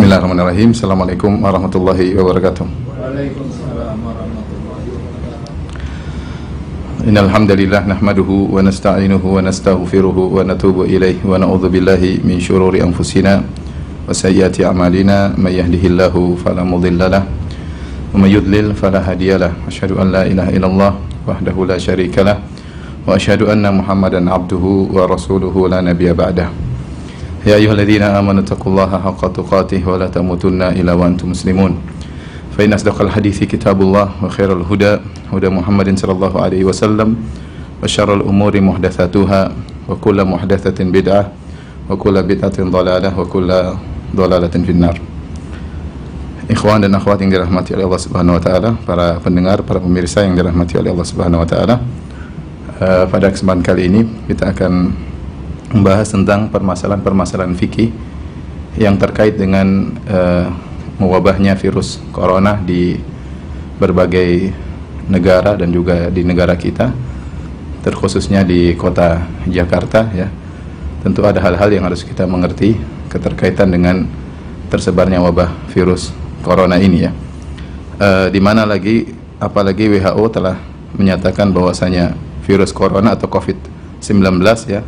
Bismillahirrahmanirrahim. Assalamualaikum warahmatullahi wabarakatuh. Waalaikumsalam warahmatullahi wabarakatuh. Innal hamdalillah nahmaduhu wa nasta'inuhu wa nastaghfiruhu wa natubu ilayhi wa na'udzu billahi min shururi anfusina wa sayyiati a'malina may yahdihillahu fala mudhillalah wa may yudlil fala hadiyalah. Asyhadu an la ilaha illallah wahdahu la syarikalah wa asyhadu anna Muhammadan abduhu wa rasuluhu la nabiyya ba'dah. يا أيها الذين آمنوا اتقوا الله حق تقاته ولا تموتن إلا وأنتم مسلمون فإن أصدق الحديث كتاب الله وخير الهدى هدى محمد صلى الله عليه وسلم وشر الأمور محدثاتها وكل محدثة بدعة وكل بدعة ضلالة وكل ضلالة في النار Ikhwan dan akhwat yang dirahmati oleh Allah Subhanahu wa taala, para pendengar, para pemirsa yang dirahmati oleh Allah Subhanahu wa taala. Uh, pada kesempatan kali ini kita akan membahas tentang permasalahan-permasalahan fikih yang terkait dengan uh, mewabahnya virus corona di berbagai negara dan juga di negara kita terkhususnya di kota Jakarta ya. Tentu ada hal-hal yang harus kita mengerti keterkaitan dengan tersebarnya wabah virus corona ini ya. Uh, di mana lagi apalagi WHO telah menyatakan bahwasanya virus corona atau COVID-19 ya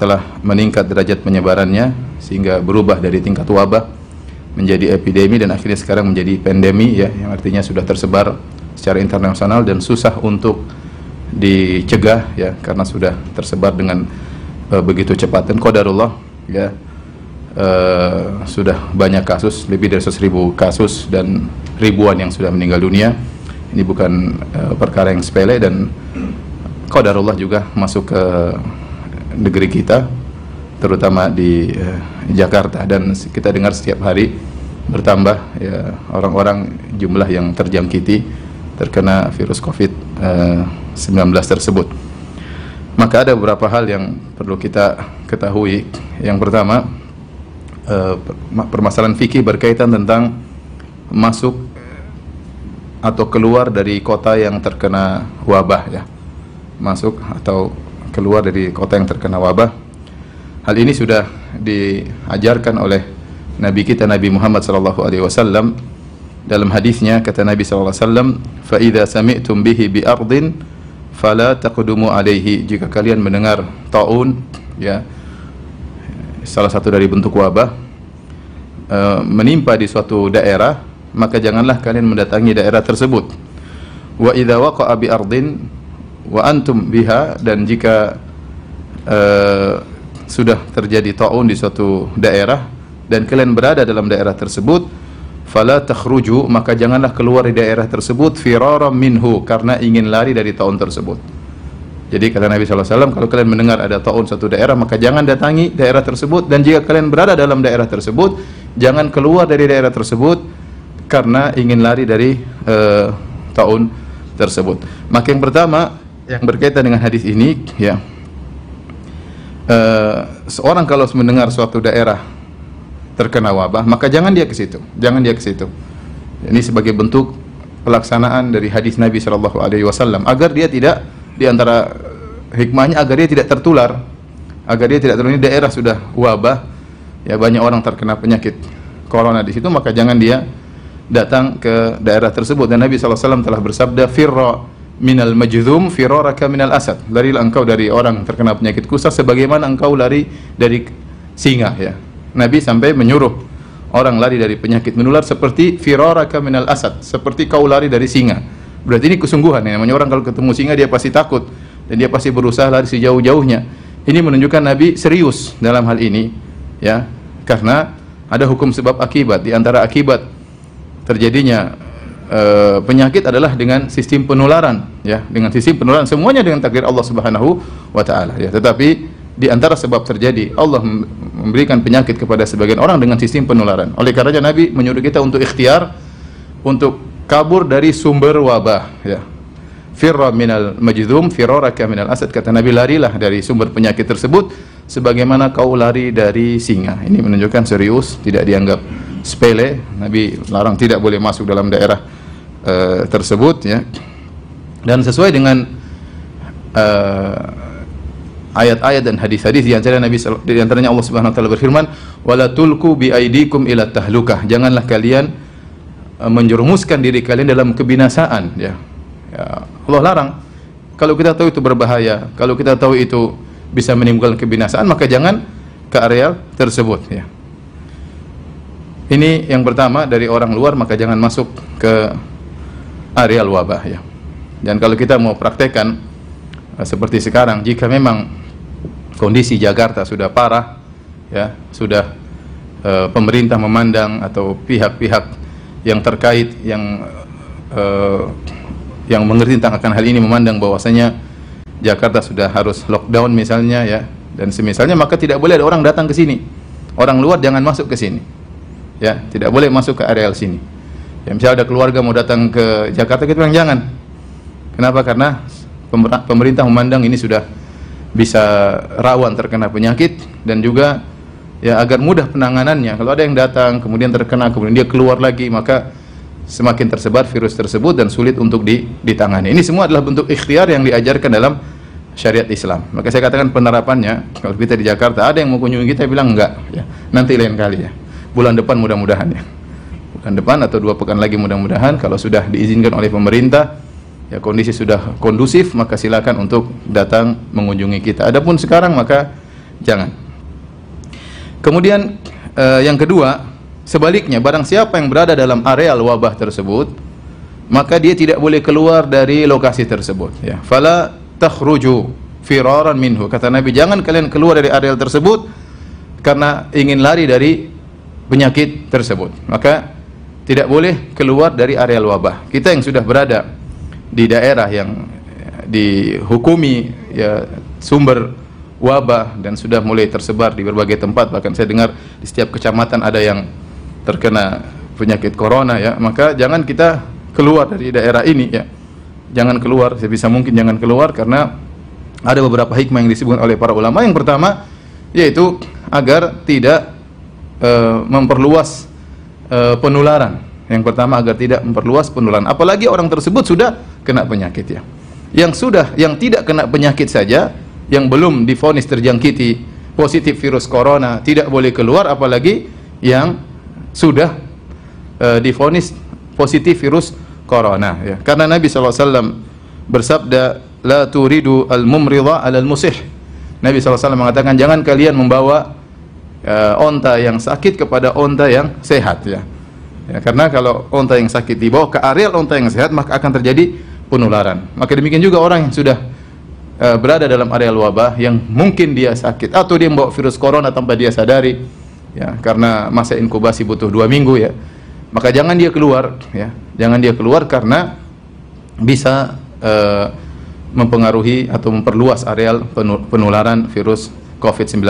telah meningkat derajat penyebarannya sehingga berubah dari tingkat wabah menjadi epidemi dan akhirnya sekarang menjadi pandemi ya yang artinya sudah tersebar secara internasional dan susah untuk dicegah ya karena sudah tersebar dengan uh, begitu cepat. Dan qadarullah ya uh, sudah banyak kasus lebih dari 100 ribu kasus dan ribuan yang sudah meninggal dunia. Ini bukan uh, perkara yang sepele dan qadarullah juga masuk ke negeri kita terutama di uh, Jakarta dan kita dengar setiap hari bertambah ya orang-orang jumlah yang terjangkiti terkena virus COVID-19 uh, tersebut. Maka ada beberapa hal yang perlu kita ketahui. Yang pertama uh, permasalahan fikih berkaitan tentang masuk atau keluar dari kota yang terkena wabah ya. Masuk atau keluar dari kota yang terkena wabah. Hal ini sudah diajarkan oleh Nabi kita Nabi Muhammad sallallahu alaihi wasallam dalam hadisnya kata Nabi sallallahu alaihi wasallam, "Fa idza sami'tum bihi bi ardin fala taqdumu alaihi." Jika kalian mendengar taun ya salah satu dari bentuk wabah uh, menimpa di suatu daerah, maka janganlah kalian mendatangi daerah tersebut. Wa idza waqa'a bi ardin wa antum biha dan jika uh, sudah terjadi taun di suatu daerah dan kalian berada dalam daerah tersebut fala takhruju maka janganlah keluar di daerah tersebut firaram minhu karena ingin lari dari taun tersebut. Jadi kata Nabi SAW kalau kalian mendengar ada taun satu daerah maka jangan datangi daerah tersebut dan jika kalian berada dalam daerah tersebut jangan keluar dari daerah tersebut karena ingin lari dari uh, taun tersebut. Maka yang pertama yang berkaitan dengan hadis ini ya. Uh, seorang kalau mendengar suatu daerah terkena wabah maka jangan dia ke situ. Jangan dia ke situ. Ini sebagai bentuk pelaksanaan dari hadis Nabi Shallallahu Alaihi Wasallam. Agar dia tidak di antara hikmahnya agar dia tidak tertular. Agar dia tidak ini daerah sudah wabah ya banyak orang terkena penyakit corona di situ maka jangan dia datang ke daerah tersebut. Dan Nabi SAW telah bersabda firra minal majzum firaraka minal asad. Larilah engkau dari orang terkena penyakit kusta sebagaimana engkau lari dari singa ya. Nabi sampai menyuruh orang lari dari penyakit menular seperti firaraka minal asad, seperti kau lari dari singa. Berarti ini kesungguhan ya. Namanya orang kalau ketemu singa dia pasti takut dan dia pasti berusaha lari sejauh-jauhnya. Ini menunjukkan Nabi serius dalam hal ini ya. Karena ada hukum sebab akibat di antara akibat terjadinya uh, penyakit adalah dengan sistem penularan ya. Dengan sistem penularan semuanya dengan takdir Allah Subhanahu wa taala ya. Tetapi di antara sebab terjadi Allah memberikan penyakit kepada sebagian orang dengan sistem penularan. Oleh karenanya Nabi menyuruh kita untuk ikhtiar untuk kabur dari sumber wabah ya. Firra minal majdhum firaraka minal asad. Kata Nabi larilah dari sumber penyakit tersebut sebagaimana kau lari dari singa. Ini menunjukkan serius tidak dianggap sepele. Nabi larang tidak boleh masuk dalam daerah uh, tersebut ya dan sesuai dengan uh, ayat-ayat dan hadis-hadis di antaranya Nabi di antaranya Allah Subhanahu wa taala berfirman, "Wala tulku bi aidikum ila tahlukah." Janganlah kalian uh, menjerumuskan diri kalian dalam kebinasaan ya. ya. Allah larang. Kalau kita tahu itu berbahaya, kalau kita tahu itu bisa menimbulkan kebinasaan, maka jangan ke areal tersebut ya. Ini yang pertama dari orang luar maka jangan masuk ke areal wabah ya. Dan kalau kita mau praktekkan uh, seperti sekarang, jika memang kondisi Jakarta sudah parah, ya sudah uh, pemerintah memandang atau pihak-pihak yang terkait yang uh, yang mengerti tentang akan hal ini memandang bahwasanya Jakarta sudah harus lockdown misalnya ya dan semisalnya maka tidak boleh ada orang datang ke sini. Orang luar jangan masuk ke sini. Ya, tidak boleh masuk ke areal sini. Ya, misalnya ada keluarga mau datang ke Jakarta kita bilang jangan Kenapa? Karena pemerintah memandang ini sudah bisa rawan terkena penyakit dan juga ya agar mudah penanganannya. Kalau ada yang datang kemudian terkena kemudian dia keluar lagi maka semakin tersebar virus tersebut dan sulit untuk ditangani. Ini semua adalah bentuk ikhtiar yang diajarkan dalam syariat Islam. Maka saya katakan penerapannya kalau kita di Jakarta ada yang mau kunjungi kita bilang enggak ya. Nanti lain kali ya. Bulan depan mudah-mudahan ya. Bulan depan atau dua pekan lagi mudah-mudahan kalau sudah diizinkan oleh pemerintah ya kondisi sudah kondusif maka silakan untuk datang mengunjungi kita. Adapun sekarang maka jangan. Kemudian eh, yang kedua, sebaliknya barang siapa yang berada dalam areal wabah tersebut, maka dia tidak boleh keluar dari lokasi tersebut ya. Fala takhruju firaran minhu. Kata Nabi, jangan kalian keluar dari areal tersebut karena ingin lari dari penyakit tersebut. Maka tidak boleh keluar dari areal wabah. Kita yang sudah berada di daerah yang dihukumi ya sumber wabah dan sudah mulai tersebar di berbagai tempat. Bahkan saya dengar di setiap kecamatan ada yang terkena penyakit corona ya. Maka jangan kita keluar dari daerah ini ya. Jangan keluar sebisa mungkin jangan keluar karena ada beberapa hikmah yang disebut oleh para ulama. Yang pertama yaitu agar tidak uh, memperluas uh, penularan yang pertama agar tidak memperluas penularan apalagi orang tersebut sudah kena penyakit ya. Yang sudah yang tidak kena penyakit saja yang belum difonis terjangkiti positif virus corona tidak boleh keluar apalagi yang sudah uh, difonis positif virus corona ya. Karena Nabi SAW bersabda la turidu al-mumridha al musih. Nabi SAW mengatakan jangan kalian membawa uh, onta yang sakit kepada onta yang sehat ya. ya. Karena kalau onta yang sakit dibawa ke areal onta yang sehat maka akan terjadi penularan. Maka demikian juga orang yang sudah uh, berada dalam area wabah yang mungkin dia sakit atau dia membawa virus corona tanpa dia sadari ya karena masa inkubasi butuh dua minggu ya maka jangan dia keluar ya jangan dia keluar karena bisa uh, mempengaruhi atau memperluas areal penularan virus COVID-19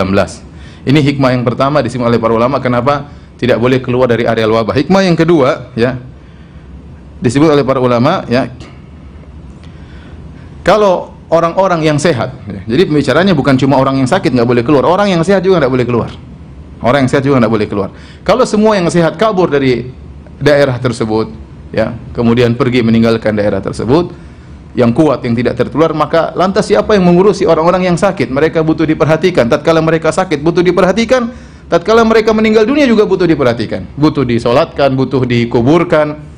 ini hikmah yang pertama disebut oleh para ulama kenapa tidak boleh keluar dari areal wabah hikmah yang kedua ya disebut oleh para ulama ya kalau orang-orang yang sehat, ya, jadi pembicaranya bukan cuma orang yang sakit nggak boleh keluar, orang yang sehat juga nggak boleh keluar. Orang yang sehat juga nggak boleh keluar. Kalau semua yang sehat kabur dari daerah tersebut, ya, kemudian pergi meninggalkan daerah tersebut, yang kuat yang tidak tertular, maka lantas siapa yang mengurusi orang-orang yang sakit? Mereka butuh diperhatikan. Tatkala mereka sakit butuh diperhatikan, tatkala mereka meninggal dunia juga butuh diperhatikan, butuh disolatkan, butuh dikuburkan.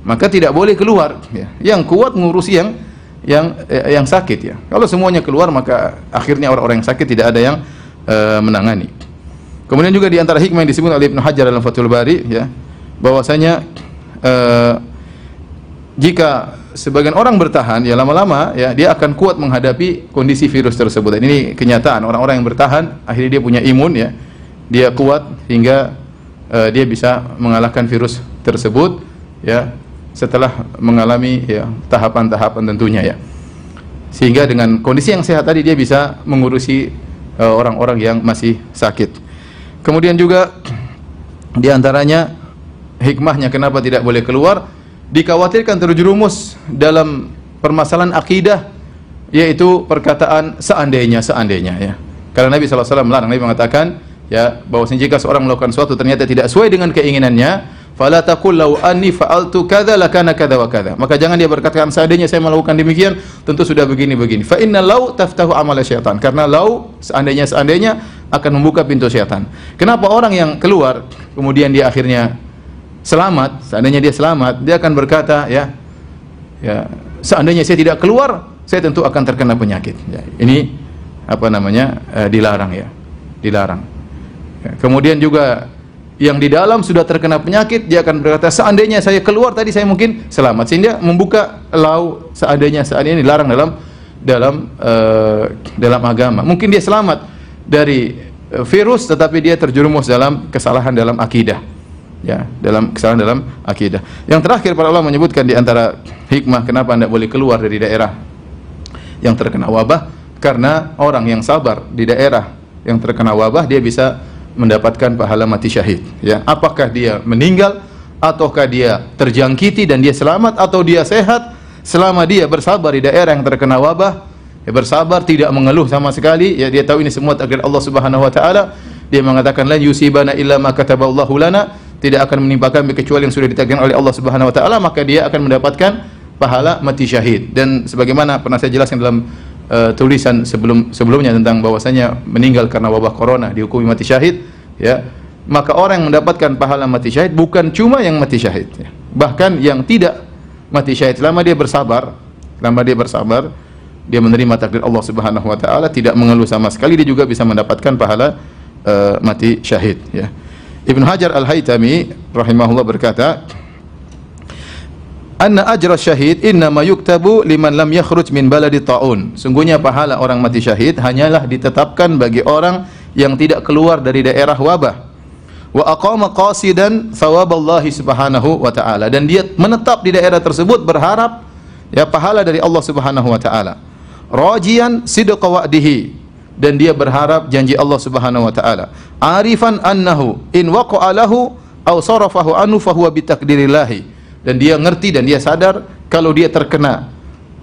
Maka tidak boleh keluar. Ya. Yang kuat mengurusi yang yang eh, yang sakit ya. Kalau semuanya keluar maka akhirnya orang-orang yang sakit tidak ada yang uh, menangani. Kemudian juga di antara hikmah yang disebut oleh Ibnu Hajar dalam Fathul Bari ya, bahwasanya uh, jika sebagian orang bertahan ya lama-lama ya dia akan kuat menghadapi kondisi virus tersebut. Dan ini kenyataan orang-orang yang bertahan akhirnya dia punya imun ya. Dia kuat hingga uh, dia bisa mengalahkan virus tersebut ya setelah mengalami ya tahapan-tahapan tentunya ya. Sehingga dengan kondisi yang sehat tadi dia bisa mengurusi e, orang-orang uh, yang masih sakit. Kemudian juga di antaranya hikmahnya kenapa tidak boleh keluar dikhawatirkan terjerumus dalam permasalahan akidah yaitu perkataan seandainya seandainya ya. Karena Nabi SAW melarang Nabi mengatakan ya bahwasanya jika seorang melakukan sesuatu ternyata tidak sesuai dengan keinginannya Fala taqul law anni fa'altu kadza lakana kadza wa kadza. Maka jangan dia berkatakan seandainya saya melakukan demikian tentu sudah begini begini. Fa inna law taftahu amal syaitan. Karena law seandainya seandainya akan membuka pintu syaitan. Kenapa orang yang keluar kemudian dia akhirnya selamat, seandainya dia selamat, dia akan berkata ya ya seandainya saya tidak keluar, saya tentu akan terkena penyakit. Ya, ini apa namanya? eh, dilarang ya. Dilarang. Ya, kemudian juga yang di dalam sudah terkena penyakit dia akan berkata seandainya saya keluar tadi saya mungkin selamat sehingga membuka lau seandainya seandainya dilarang dalam dalam uh, dalam agama mungkin dia selamat dari uh, virus tetapi dia terjerumus dalam kesalahan dalam akidah ya dalam kesalahan dalam akidah. Yang terakhir para ulama menyebutkan di antara hikmah kenapa anda boleh keluar dari daerah yang terkena wabah karena orang yang sabar di daerah yang terkena wabah dia bisa mendapatkan pahala mati syahid. Ya apakah dia meninggal ataukah dia terjangkiti dan dia selamat atau dia sehat selama dia bersabar di daerah yang terkena wabah ya bersabar tidak mengeluh sama sekali ya dia tahu ini semua takdir Allah Subhanahu wa taala dia mengatakan la yusibana illa ma kataballahu lana tidak akan menimpa kami kecuali yang sudah ditakdirkan oleh Allah Subhanahu wa taala maka dia akan mendapatkan pahala mati syahid dan sebagaimana pernah saya jelaskan dalam uh, tulisan sebelum sebelumnya tentang bahwasanya meninggal karena wabah corona dihukumi mati syahid ya maka orang yang mendapatkan pahala mati syahid bukan cuma yang mati syahid ya. bahkan yang tidak mati syahid selama dia bersabar selama dia bersabar dia menerima takdir Allah Subhanahu wa taala tidak mengeluh sama sekali dia juga bisa mendapatkan pahala uh, mati syahid ya Ibnu Hajar Al-Haytami rahimahullah berkata anna ajra syahid innama yuktabu liman lam yakhruj min baladi taun. Sungguhnya pahala orang mati syahid hanyalah ditetapkan bagi orang yang tidak keluar dari daerah wabah. Wa aqama qasidan thawaballahi subhanahu wa ta'ala dan dia menetap di daerah tersebut berharap ya pahala dari Allah Subhanahu wa taala. Rajian sidqa wa'dihi dan dia berharap janji Allah Subhanahu wa taala. Arifan annahu in waqa'a lahu aw sarafahu anhu fahuwa bitakdirillahi dan dia ngerti dan dia sadar kalau dia terkena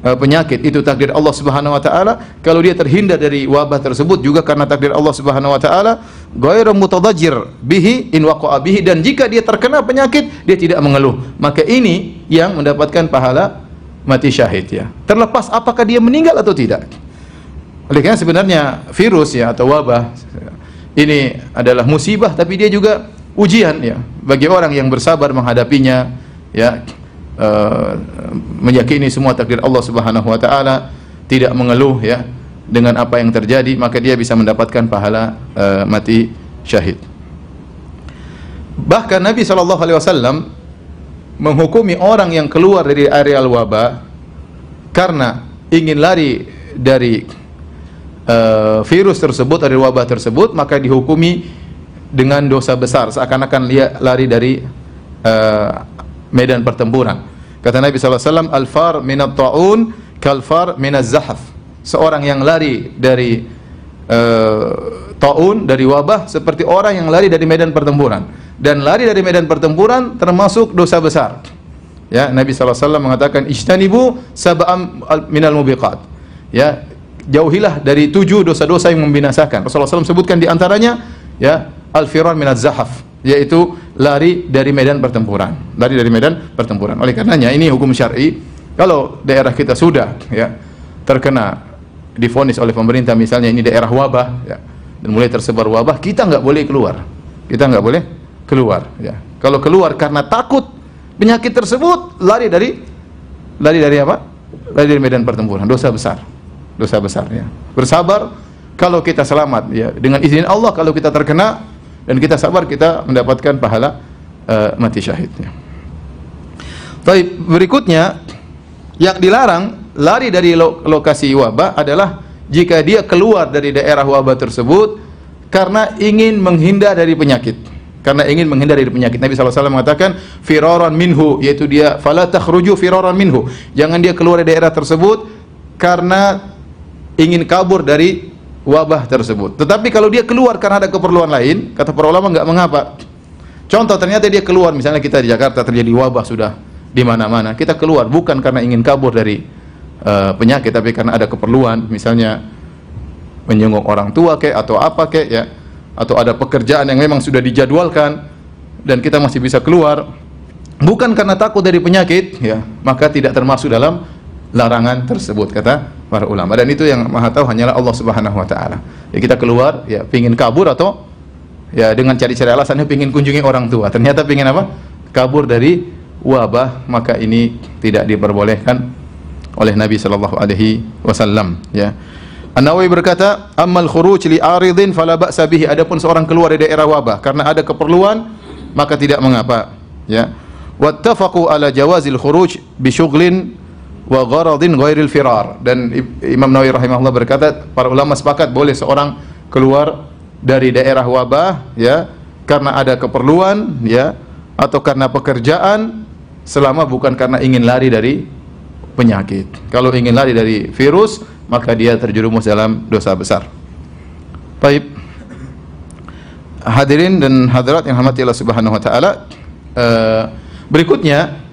uh, penyakit itu takdir Allah Subhanahu wa taala, kalau dia terhindar dari wabah tersebut juga karena takdir Allah Subhanahu wa taala, ghairu mutadajjir bihi in waqa'a bihi dan jika dia terkena penyakit dia tidak mengeluh. Maka ini yang mendapatkan pahala mati syahid ya. Terlepas apakah dia meninggal atau tidak. Oleh karena sebenarnya virus ya atau wabah ini adalah musibah tapi dia juga ujian ya bagi orang yang bersabar menghadapinya ya uh, meyakini semua takdir Allah Subhanahu wa taala, tidak mengeluh ya dengan apa yang terjadi, maka dia bisa mendapatkan pahala uh, mati syahid. Bahkan Nabi sallallahu alaihi wasallam menghukumi orang yang keluar dari areal wabah karena ingin lari dari uh, virus tersebut dari wabah tersebut maka dihukumi dengan dosa besar seakan-akan dia lari dari uh, medan pertempuran. Kata Nabi SAW, Al-far minat ta'un, kalfar minat zahaf. Seorang yang lari dari uh, ta'un, dari wabah, seperti orang yang lari dari medan pertempuran. Dan lari dari medan pertempuran termasuk dosa besar. Ya, Nabi SAW mengatakan, Ishtanibu sab'am minal mubiqat. Ya, jauhilah dari tujuh dosa-dosa yang membinasakan. Rasulullah SAW sebutkan di antaranya, ya, al-firar minat zahaf yaitu lari dari medan pertempuran. Lari dari medan pertempuran. Oleh karenanya ini hukum syar'i. Kalau daerah kita sudah ya terkena difonis oleh pemerintah misalnya ini daerah wabah ya dan mulai tersebar wabah, kita nggak boleh keluar. Kita nggak boleh keluar ya. Kalau keluar karena takut penyakit tersebut, lari dari lari dari apa? Lari dari medan pertempuran. Dosa besar. Dosa besar ya. Bersabar kalau kita selamat ya dengan izin Allah kalau kita terkena dan kita sabar kita mendapatkan pahala uh, mati syahidnya. Tapi berikutnya yang dilarang lari dari lo lokasi wabah adalah jika dia keluar dari daerah wabah tersebut karena ingin menghindar dari penyakit. Karena ingin menghindar dari penyakit. Nabi SAW mengatakan firaran minhu yaitu dia fala takhruju firaran minhu. Jangan dia keluar dari daerah tersebut karena ingin kabur dari wabah tersebut. Tetapi kalau dia keluar karena ada keperluan lain, kata para ulama enggak mengapa. Contoh ternyata dia keluar misalnya kita di Jakarta terjadi wabah sudah di mana-mana. Kita keluar bukan karena ingin kabur dari uh, penyakit tapi karena ada keperluan misalnya menyenguk orang tua kek atau apa kek ya atau ada pekerjaan yang memang sudah dijadwalkan dan kita masih bisa keluar bukan karena takut dari penyakit ya maka tidak termasuk dalam larangan tersebut kata para ulama. Dan itu yang maha tahu hanyalah Allah Subhanahu wa taala. Ya kita keluar ya pingin kabur atau ya dengan cari-cari alasannya pingin kunjungi orang tua. Ternyata pingin apa? Kabur dari wabah maka ini tidak diperbolehkan oleh Nabi sallallahu alaihi wasallam ya. An-Nawawi berkata ammal khuruj li aridin fala ba'sa bihi. Adapun seorang keluar dari daerah wabah karena ada keperluan maka tidak mengapa ya. Wattafaqu ala jawazil khuruj bi syughlin wa gharadin ghairil firar dan Imam Nawawi rahimahullah berkata para ulama sepakat boleh seorang keluar dari daerah wabah ya karena ada keperluan ya atau karena pekerjaan selama bukan karena ingin lari dari penyakit. Kalau ingin lari dari virus, maka dia terjerumus dalam dosa besar. Baik. Hadirin dan hadirat yang rahmati Allah Subhanahu wa taala, uh, berikutnya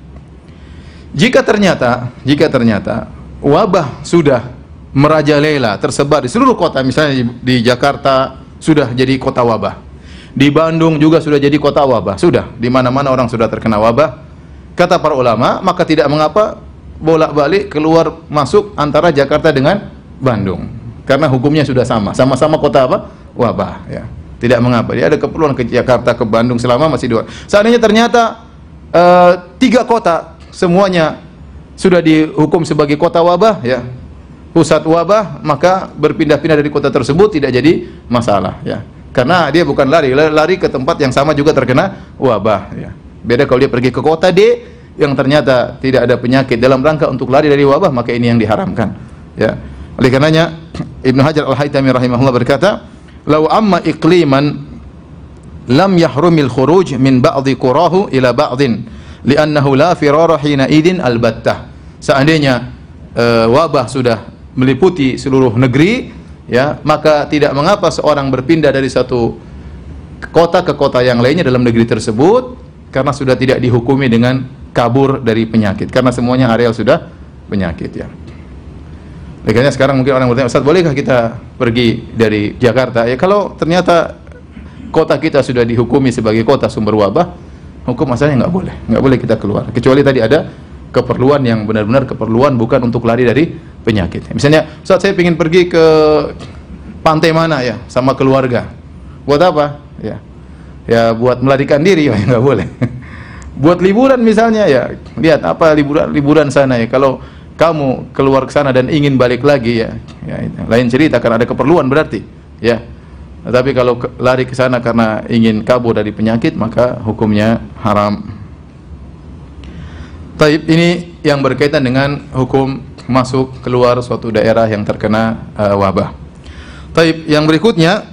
jika ternyata jika ternyata wabah sudah merajalela tersebar di seluruh kota misalnya di, di Jakarta sudah jadi kota wabah. Di Bandung juga sudah jadi kota wabah. Sudah, di mana-mana orang sudah terkena wabah. Kata para ulama, maka tidak mengapa bolak-balik keluar masuk antara Jakarta dengan Bandung. Karena hukumnya sudah sama. Sama-sama kota apa? Wabah, ya. Tidak mengapa. Dia ada keperluan ke Jakarta, ke Bandung selama masih dua. Seandainya ternyata uh, tiga kota semuanya sudah dihukum sebagai kota wabah, ya. Pusat wabah, maka berpindah-pindah dari kota tersebut tidak jadi masalah, ya. Karena dia bukan lari, lari ke tempat yang sama juga terkena wabah, ya. Beda kalau dia pergi ke kota D yang ternyata tidak ada penyakit dalam rangka untuk lari dari wabah, maka ini yang diharamkan, ya. Oleh karenanya Ibnu Hajar Al-Haytami rahimahullah berkata, "Lau amma iqliman lam yahrumil khuruj min ba'dhi qurahu ila ba'dhin li'annahu la firara hina idin albattah." Seandainya uh, wabah sudah meliputi seluruh negeri, ya, maka tidak mengapa seorang berpindah dari satu kota ke kota yang lainnya dalam negeri tersebut karena sudah tidak dihukumi dengan kabur dari penyakit karena semuanya areal sudah penyakit ya. Makanya sekarang mungkin orang bertanya, Ustaz, bolehkah kita pergi dari Jakarta? Ya kalau ternyata kota kita sudah dihukumi sebagai kota sumber wabah, hukum asalnya nggak boleh, nggak boleh kita keluar. Kecuali tadi ada keperluan yang benar-benar keperluan bukan untuk lari dari penyakit. Misalnya, Ustaz saya ingin pergi ke pantai mana ya sama keluarga. Buat apa? Ya, ya buat melarikan diri ya nggak boleh. buat liburan misalnya ya, lihat apa liburan liburan sana ya. Kalau kamu keluar ke sana dan ingin balik lagi ya, ya lain cerita karena ada keperluan berarti ya tapi kalau lari ke sana karena ingin kabur dari penyakit maka hukumnya haram. Taib ini yang berkaitan dengan hukum masuk keluar suatu daerah yang terkena uh, wabah. Taib yang berikutnya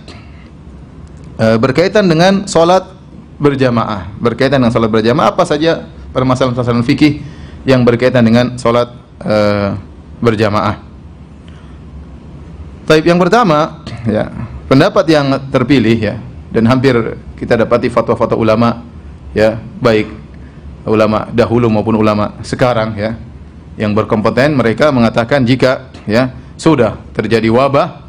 uh, berkaitan dengan sholat berjamaah. Berkaitan dengan sholat berjamaah apa saja permasalahan-permasalahan fikih yang berkaitan dengan sholat uh, berjamaah. Taib yang pertama, ya, pendapat yang terpilih ya dan hampir kita dapati fatwa-fatwa ulama ya, baik ulama dahulu maupun ulama sekarang ya yang berkompeten mereka mengatakan jika ya sudah terjadi wabah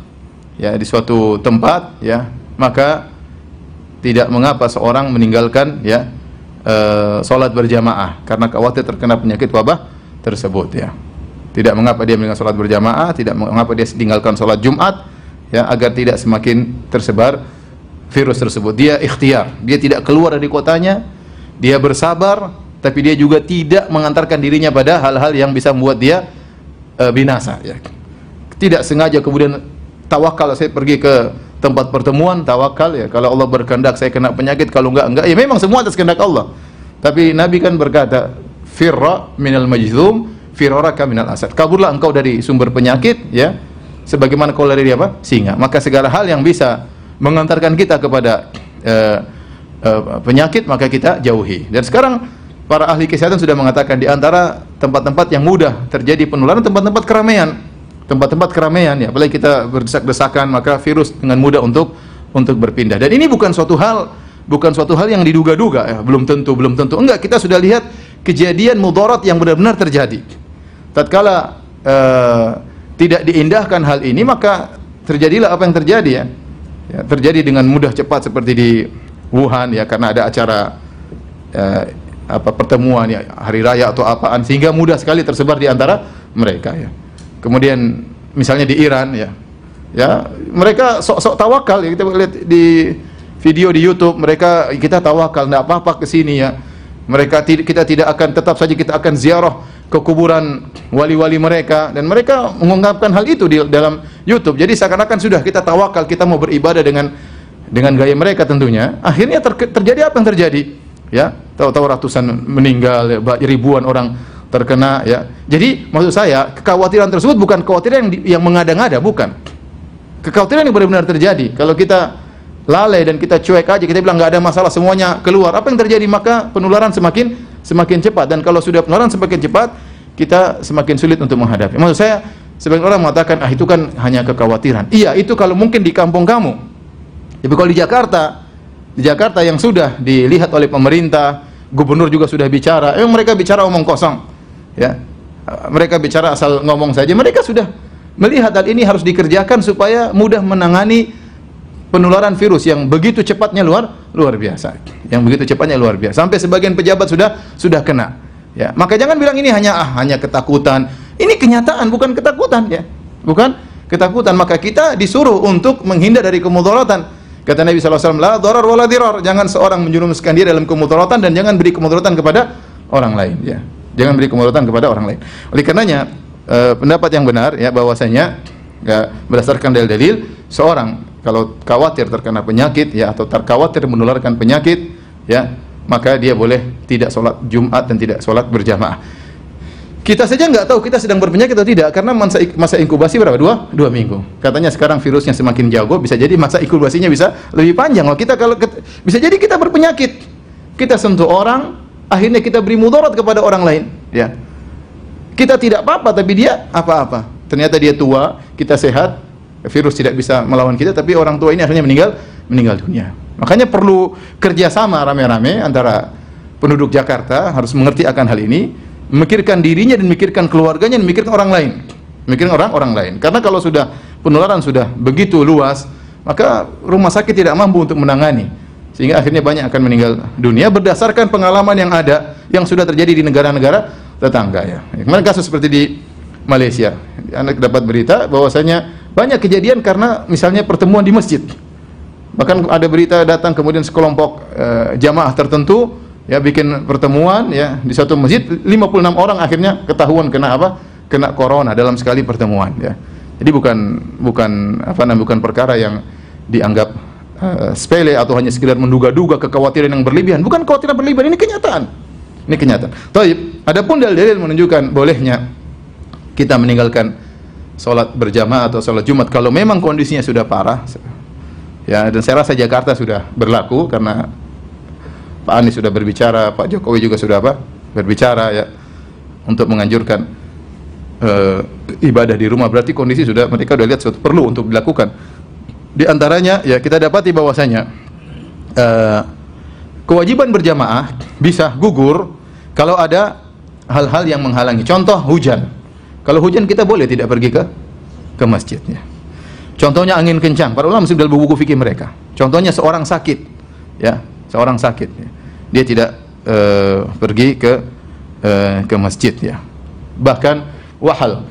ya di suatu tempat ya maka tidak mengapa seorang meninggalkan ya e, sholat berjamaah karena khawatir terkena penyakit wabah tersebut ya. Tidak mengapa dia meninggalkan salat berjamaah, tidak mengapa dia tinggalkan salat Jumat ya agar tidak semakin tersebar virus tersebut. Dia ikhtiar, dia tidak keluar dari kotanya, dia bersabar tapi dia juga tidak mengantarkan dirinya pada hal-hal yang bisa membuat dia e, binasa ya. Tidak sengaja kemudian tawakal saya pergi ke tempat pertemuan tawakal ya. Kalau Allah berkehendak saya kena penyakit. Kalau enggak enggak. Ya memang semua atas kehendak Allah. Tapi Nabi kan berkata firra minal majzum firaraka minal asad. Kaburlah engkau dari sumber penyakit ya sebagaimana lari dari apa? Singa. Maka segala hal yang bisa mengantarkan kita kepada uh, uh, penyakit maka kita jauhi. Dan sekarang para ahli kesehatan sudah mengatakan di antara tempat-tempat yang mudah terjadi penularan tempat-tempat keramaian. Tempat-tempat keramaian ya. Apalagi kita berdesak-desakan maka virus dengan mudah untuk untuk berpindah. Dan ini bukan suatu hal bukan suatu hal yang diduga-duga ya. Belum tentu belum tentu. Enggak kita sudah lihat kejadian mudarat yang benar-benar terjadi. Tatkala uh, tidak diindahkan hal ini maka terjadilah apa yang terjadi ya. ya terjadi dengan mudah cepat seperti di Wuhan ya karena ada acara uh, apa pertemuan ya hari raya atau apaan sehingga mudah sekali tersebar di antara mereka ya. Kemudian misalnya di Iran ya. Ya, mereka sok-sok tawakal ya kita lihat di video di YouTube mereka kita tawakal enggak apa-apa ke sini ya. Mereka kita tidak akan tetap saja kita akan ziarah ke kuburan wali-wali mereka dan mereka mengungkapkan hal itu di dalam YouTube. Jadi seakan-akan sudah kita tawakal, kita mau beribadah dengan dengan gaya mereka tentunya. Akhirnya ter, terjadi apa yang terjadi? Ya, tahu-tahu ratusan meninggal, ya, ribuan orang terkena ya. Jadi maksud saya kekhawatiran tersebut bukan kekhawatiran yang, yang mengada-ngada, bukan. Kekhawatiran yang benar-benar terjadi. Kalau kita lalai dan kita cuek aja, kita bilang nggak ada masalah, semuanya keluar. Apa yang terjadi? Maka penularan semakin semakin cepat dan kalau sudah penularan semakin cepat kita semakin sulit untuk menghadapi. Maksud saya sebagian orang mengatakan ah itu kan hanya kekhawatiran. Iya, itu kalau mungkin di kampung kamu. Tapi kalau di Jakarta, di Jakarta yang sudah dilihat oleh pemerintah, gubernur juga sudah bicara, emang mereka bicara omong kosong. Ya. Mereka bicara asal ngomong saja. Mereka sudah melihat hal ini harus dikerjakan supaya mudah menangani penularan virus yang begitu cepatnya luar luar biasa. Yang begitu cepatnya luar biasa. Sampai sebagian pejabat sudah sudah kena. Ya, maka jangan bilang ini hanya ah hanya ketakutan. Ini kenyataan bukan ketakutan ya. Bukan ketakutan. Maka kita disuruh untuk menghindar dari kemudaratan. Kata Nabi SAW, la darar wala dirar. Jangan seorang menjerumuskan diri dalam kemudaratan dan jangan beri kemudaratan kepada orang lain. Ya. Jangan beri kemudaratan kepada orang lain. Oleh karenanya, eh, pendapat yang benar ya bahwasanya ya, berdasarkan dalil-dalil seorang kalau khawatir terkena penyakit ya atau terkhawatir menularkan penyakit ya maka dia boleh tidak sholat Jumat dan tidak sholat berjamaah. Kita saja nggak tahu kita sedang berpenyakit atau tidak karena masa, masa inkubasi berapa? Dua, dua minggu. Katanya sekarang virusnya semakin jago, bisa jadi masa inkubasinya bisa lebih panjang. Loh kita kalau bisa jadi kita berpenyakit, kita sentuh orang, akhirnya kita beri mudarat kepada orang lain. Ya, kita tidak apa-apa, tapi dia apa-apa. Ternyata dia tua, kita sehat, virus tidak bisa melawan kita tapi orang tua ini akhirnya meninggal meninggal dunia. Makanya perlu kerjasama rame-rame antara penduduk Jakarta harus mengerti akan hal ini memikirkan dirinya dan memikirkan keluarganya dan memikirkan orang lain. Memikirkan orang-orang lain. Karena kalau sudah penularan sudah begitu luas maka rumah sakit tidak mampu untuk menangani. Sehingga akhirnya banyak akan meninggal dunia berdasarkan pengalaman yang ada yang sudah terjadi di negara-negara tetangga ya. Kemarin kasus seperti di Malaysia. Anda dapat berita bahwasanya banyak kejadian karena misalnya pertemuan di masjid. Bahkan ada berita datang kemudian sekelompok e, jamaah tertentu ya bikin pertemuan ya di satu masjid 56 orang akhirnya ketahuan kena apa? Kena corona dalam sekali pertemuan ya. Jadi bukan bukan apa namanya bukan perkara yang dianggap uh, sepele atau hanya sekedar menduga-duga kekhawatiran yang berlebihan. Bukan kekhawatiran berlebihan, ini kenyataan. Ini kenyataan. Taib. Adapun dalil-dalil menunjukkan bolehnya kita meninggalkan sholat berjamaah atau sholat Jumat. Kalau memang kondisinya sudah parah ya dan saya rasa Jakarta sudah berlaku karena Pak Anies sudah berbicara Pak Jokowi juga sudah apa berbicara ya untuk menganjurkan uh, ibadah di rumah. Berarti kondisi sudah mereka sudah lihat perlu untuk dilakukan. Di antaranya ya kita dapati bahwasanya uh, kewajiban berjamaah bisa gugur kalau ada hal-hal yang menghalangi. Contoh hujan kalau hujan kita boleh tidak pergi ke ke masjidnya. Contohnya angin kencang. Para ulama sudah buku fikih mereka. Contohnya seorang sakit, ya, seorang sakit. Ya. Dia tidak uh, pergi ke uh, ke masjid, ya. Bahkan wahal,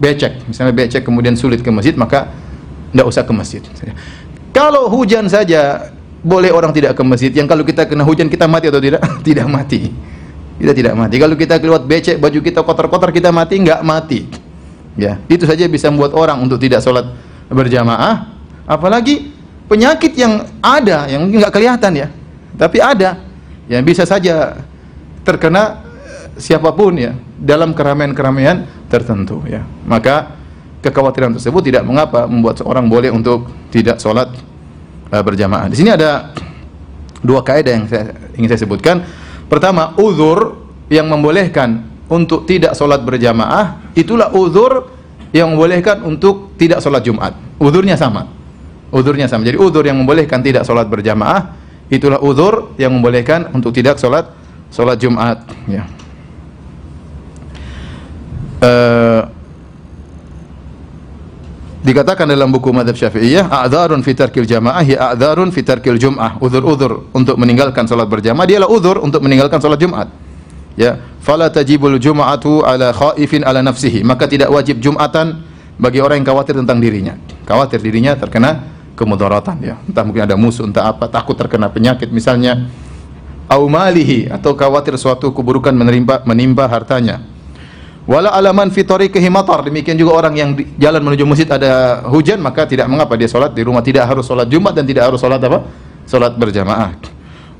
becek, misalnya becek kemudian sulit ke masjid, maka tidak usah ke masjid. Kalau hujan saja boleh orang tidak ke masjid. Yang kalau kita kena hujan kita mati atau tidak? tidak mati kita tidak mati. Kalau kita keluar becek, baju kita kotor-kotor, kita mati enggak mati. Ya, itu saja bisa membuat orang untuk tidak sholat berjamaah. Apalagi penyakit yang ada, yang enggak kelihatan ya, tapi ada, yang bisa saja terkena eh, siapa pun ya dalam keramaian-keramaian tertentu ya. Maka kekhawatiran tersebut tidak mengapa membuat seorang boleh untuk tidak sholat uh, berjamaah. Di sini ada dua kaidah yang saya ingin saya sebutkan. Pertama, uzur yang membolehkan untuk tidak sholat berjamaah, itulah uzur yang membolehkan untuk tidak sholat Jumat. Uzurnya sama. Uzurnya sama. Jadi uzur yang membolehkan tidak sholat berjamaah, itulah uzur yang membolehkan untuk tidak sholat sholat Jumat. Ya. Uh, Dikatakan dalam buku Madhab Syafi'iyah, a'dzarun fi tarkil jamaah ya a'dzarun fi tarkil jum'ah. Uzur-uzur untuk meninggalkan salat berjamaah dialah uzur untuk meninggalkan salat Jumat. Ya, fala tajibul jum'atu ala khaifin ala nafsihi. Maka tidak wajib Jumatan bagi orang yang khawatir tentang dirinya. Khawatir dirinya terkena kemudaratan ya. Entah mungkin ada musuh, entah apa, takut terkena penyakit misalnya au malihi atau khawatir suatu keburukan menimpa menimpa hartanya Wala alaman fi tariqihi matar. Demikian juga orang yang jalan menuju masjid ada hujan, maka tidak mengapa dia salat di rumah, tidak harus salat Jumat dan tidak harus salat apa? Salat berjamaah.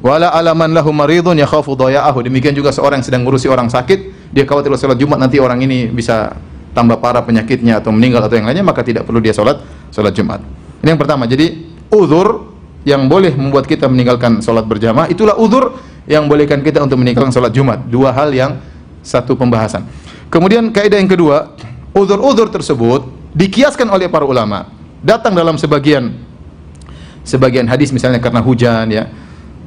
Wala alaman lahu maridun yakhafu daya'ahu. Demikian juga seorang yang sedang ngurusi orang sakit, dia khawatir salat Jumat nanti orang ini bisa tambah parah penyakitnya atau meninggal atau yang lainnya, maka tidak perlu dia salat salat Jumat. Ini yang pertama. Jadi uzur yang boleh membuat kita meninggalkan salat berjamaah itulah uzur yang bolehkan kita untuk meninggalkan salat Jumat. Dua hal yang satu pembahasan. Kemudian kaidah yang kedua, uzur-uzur tersebut dikiaskan oleh para ulama. Datang dalam sebagian sebagian hadis misalnya karena hujan ya.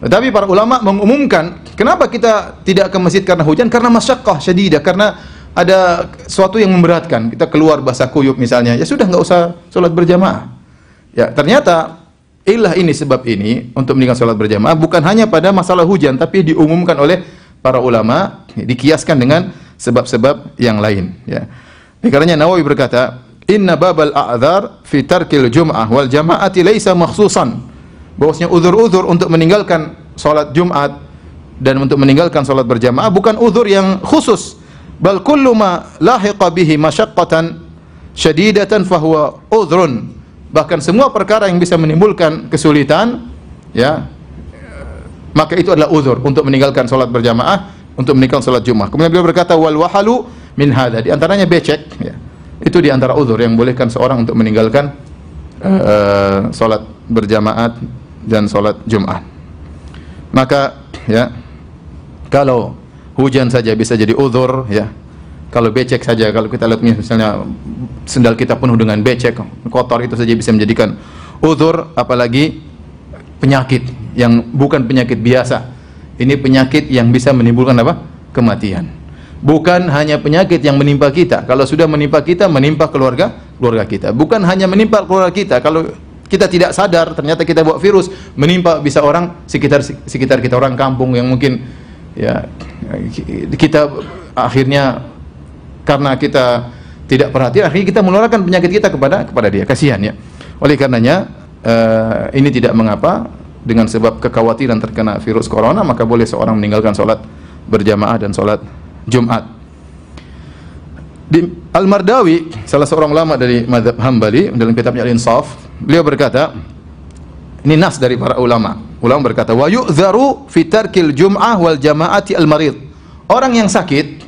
Tetapi para ulama mengumumkan, kenapa kita tidak ke masjid karena hujan? Karena masyaqqah syadidah, karena ada sesuatu yang memberatkan. Kita keluar basah kuyup misalnya, ya sudah nggak usah sholat berjamaah. Ya, ternyata ilah ini sebab ini untuk meninggalkan sholat berjamaah bukan hanya pada masalah hujan, tapi diumumkan oleh para ulama, dikiaskan dengan sebab-sebab yang lain ya. Ini karenanya Nawawi berkata, "Inna babal a'dzar fi tarkil jum'ah wal jama'ati laisa makhsusan." Bahwasanya uzur-uzur untuk meninggalkan salat Jumat dan untuk meninggalkan salat berjamaah bukan uzur yang khusus, bal kullu ma lahiqa bihi masyaqqatan syadidatan fahuwa uzrun. Bahkan semua perkara yang bisa menimbulkan kesulitan ya maka itu adalah uzur untuk meninggalkan salat berjamaah untuk meninggalkan salat Jumat. Kemudian beliau berkata wal wahalu min hadha. Di antaranya becek ya. Itu di antara uzur yang bolehkan seorang untuk meninggalkan uh, salat berjamaat dan salat Jumat. Maka ya kalau hujan saja bisa jadi uzur ya. Kalau becek saja kalau kita lihat misalnya sendal kita penuh dengan becek, kotor itu saja bisa menjadikan uzur apalagi penyakit yang bukan penyakit biasa ini penyakit yang bisa menimbulkan apa? Kematian. Bukan hanya penyakit yang menimpa kita. Kalau sudah menimpa kita, menimpa keluarga keluarga kita. Bukan hanya menimpa keluarga kita. Kalau kita tidak sadar, ternyata kita bawa virus menimpa bisa orang sekitar sekitar kita orang kampung yang mungkin ya kita akhirnya karena kita tidak perhatian akhirnya kita menularkan penyakit kita kepada kepada dia kasihan ya oleh karenanya uh, ini tidak mengapa dengan sebab kekhawatiran terkena virus corona maka boleh seorang meninggalkan sholat berjamaah dan sholat Jumat. Di Al-Mardawi, salah seorang ulama dari madhab Hambali dalam kitabnya Al-Insaf, beliau berkata, ini nas dari para ulama. Ulama berkata, wa yu'dharu fi tarkil jum'ah wal jama'ati al-marid. Orang yang sakit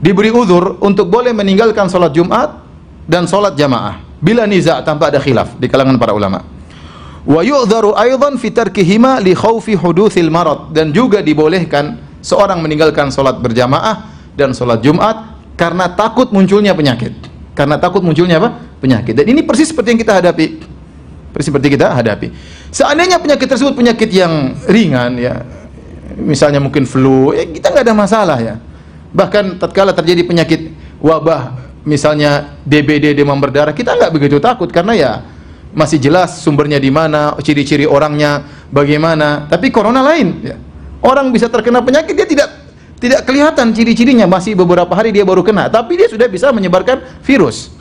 diberi uzur untuk boleh meninggalkan sholat Jumat dan sholat jamaah bila niza tanpa ada khilaf di kalangan para ulama wa yu'dharu aidan fi tarkihima li khaufi hudutsil marad dan juga dibolehkan seorang meninggalkan salat berjamaah dan salat Jumat karena takut munculnya penyakit. Karena takut munculnya apa? Penyakit. Dan ini persis seperti yang kita hadapi. Persis seperti kita hadapi. Seandainya penyakit tersebut penyakit yang ringan ya, misalnya mungkin flu, ya kita nggak ada masalah ya. Bahkan tatkala terjadi penyakit wabah misalnya DBD demam berdarah, kita nggak begitu takut karena ya masih jelas sumbernya di mana, ciri-ciri orangnya bagaimana. Tapi corona lain, ya. Orang bisa terkena penyakit dia tidak tidak kelihatan ciri-cirinya, masih beberapa hari dia baru kena, tapi dia sudah bisa menyebarkan virus.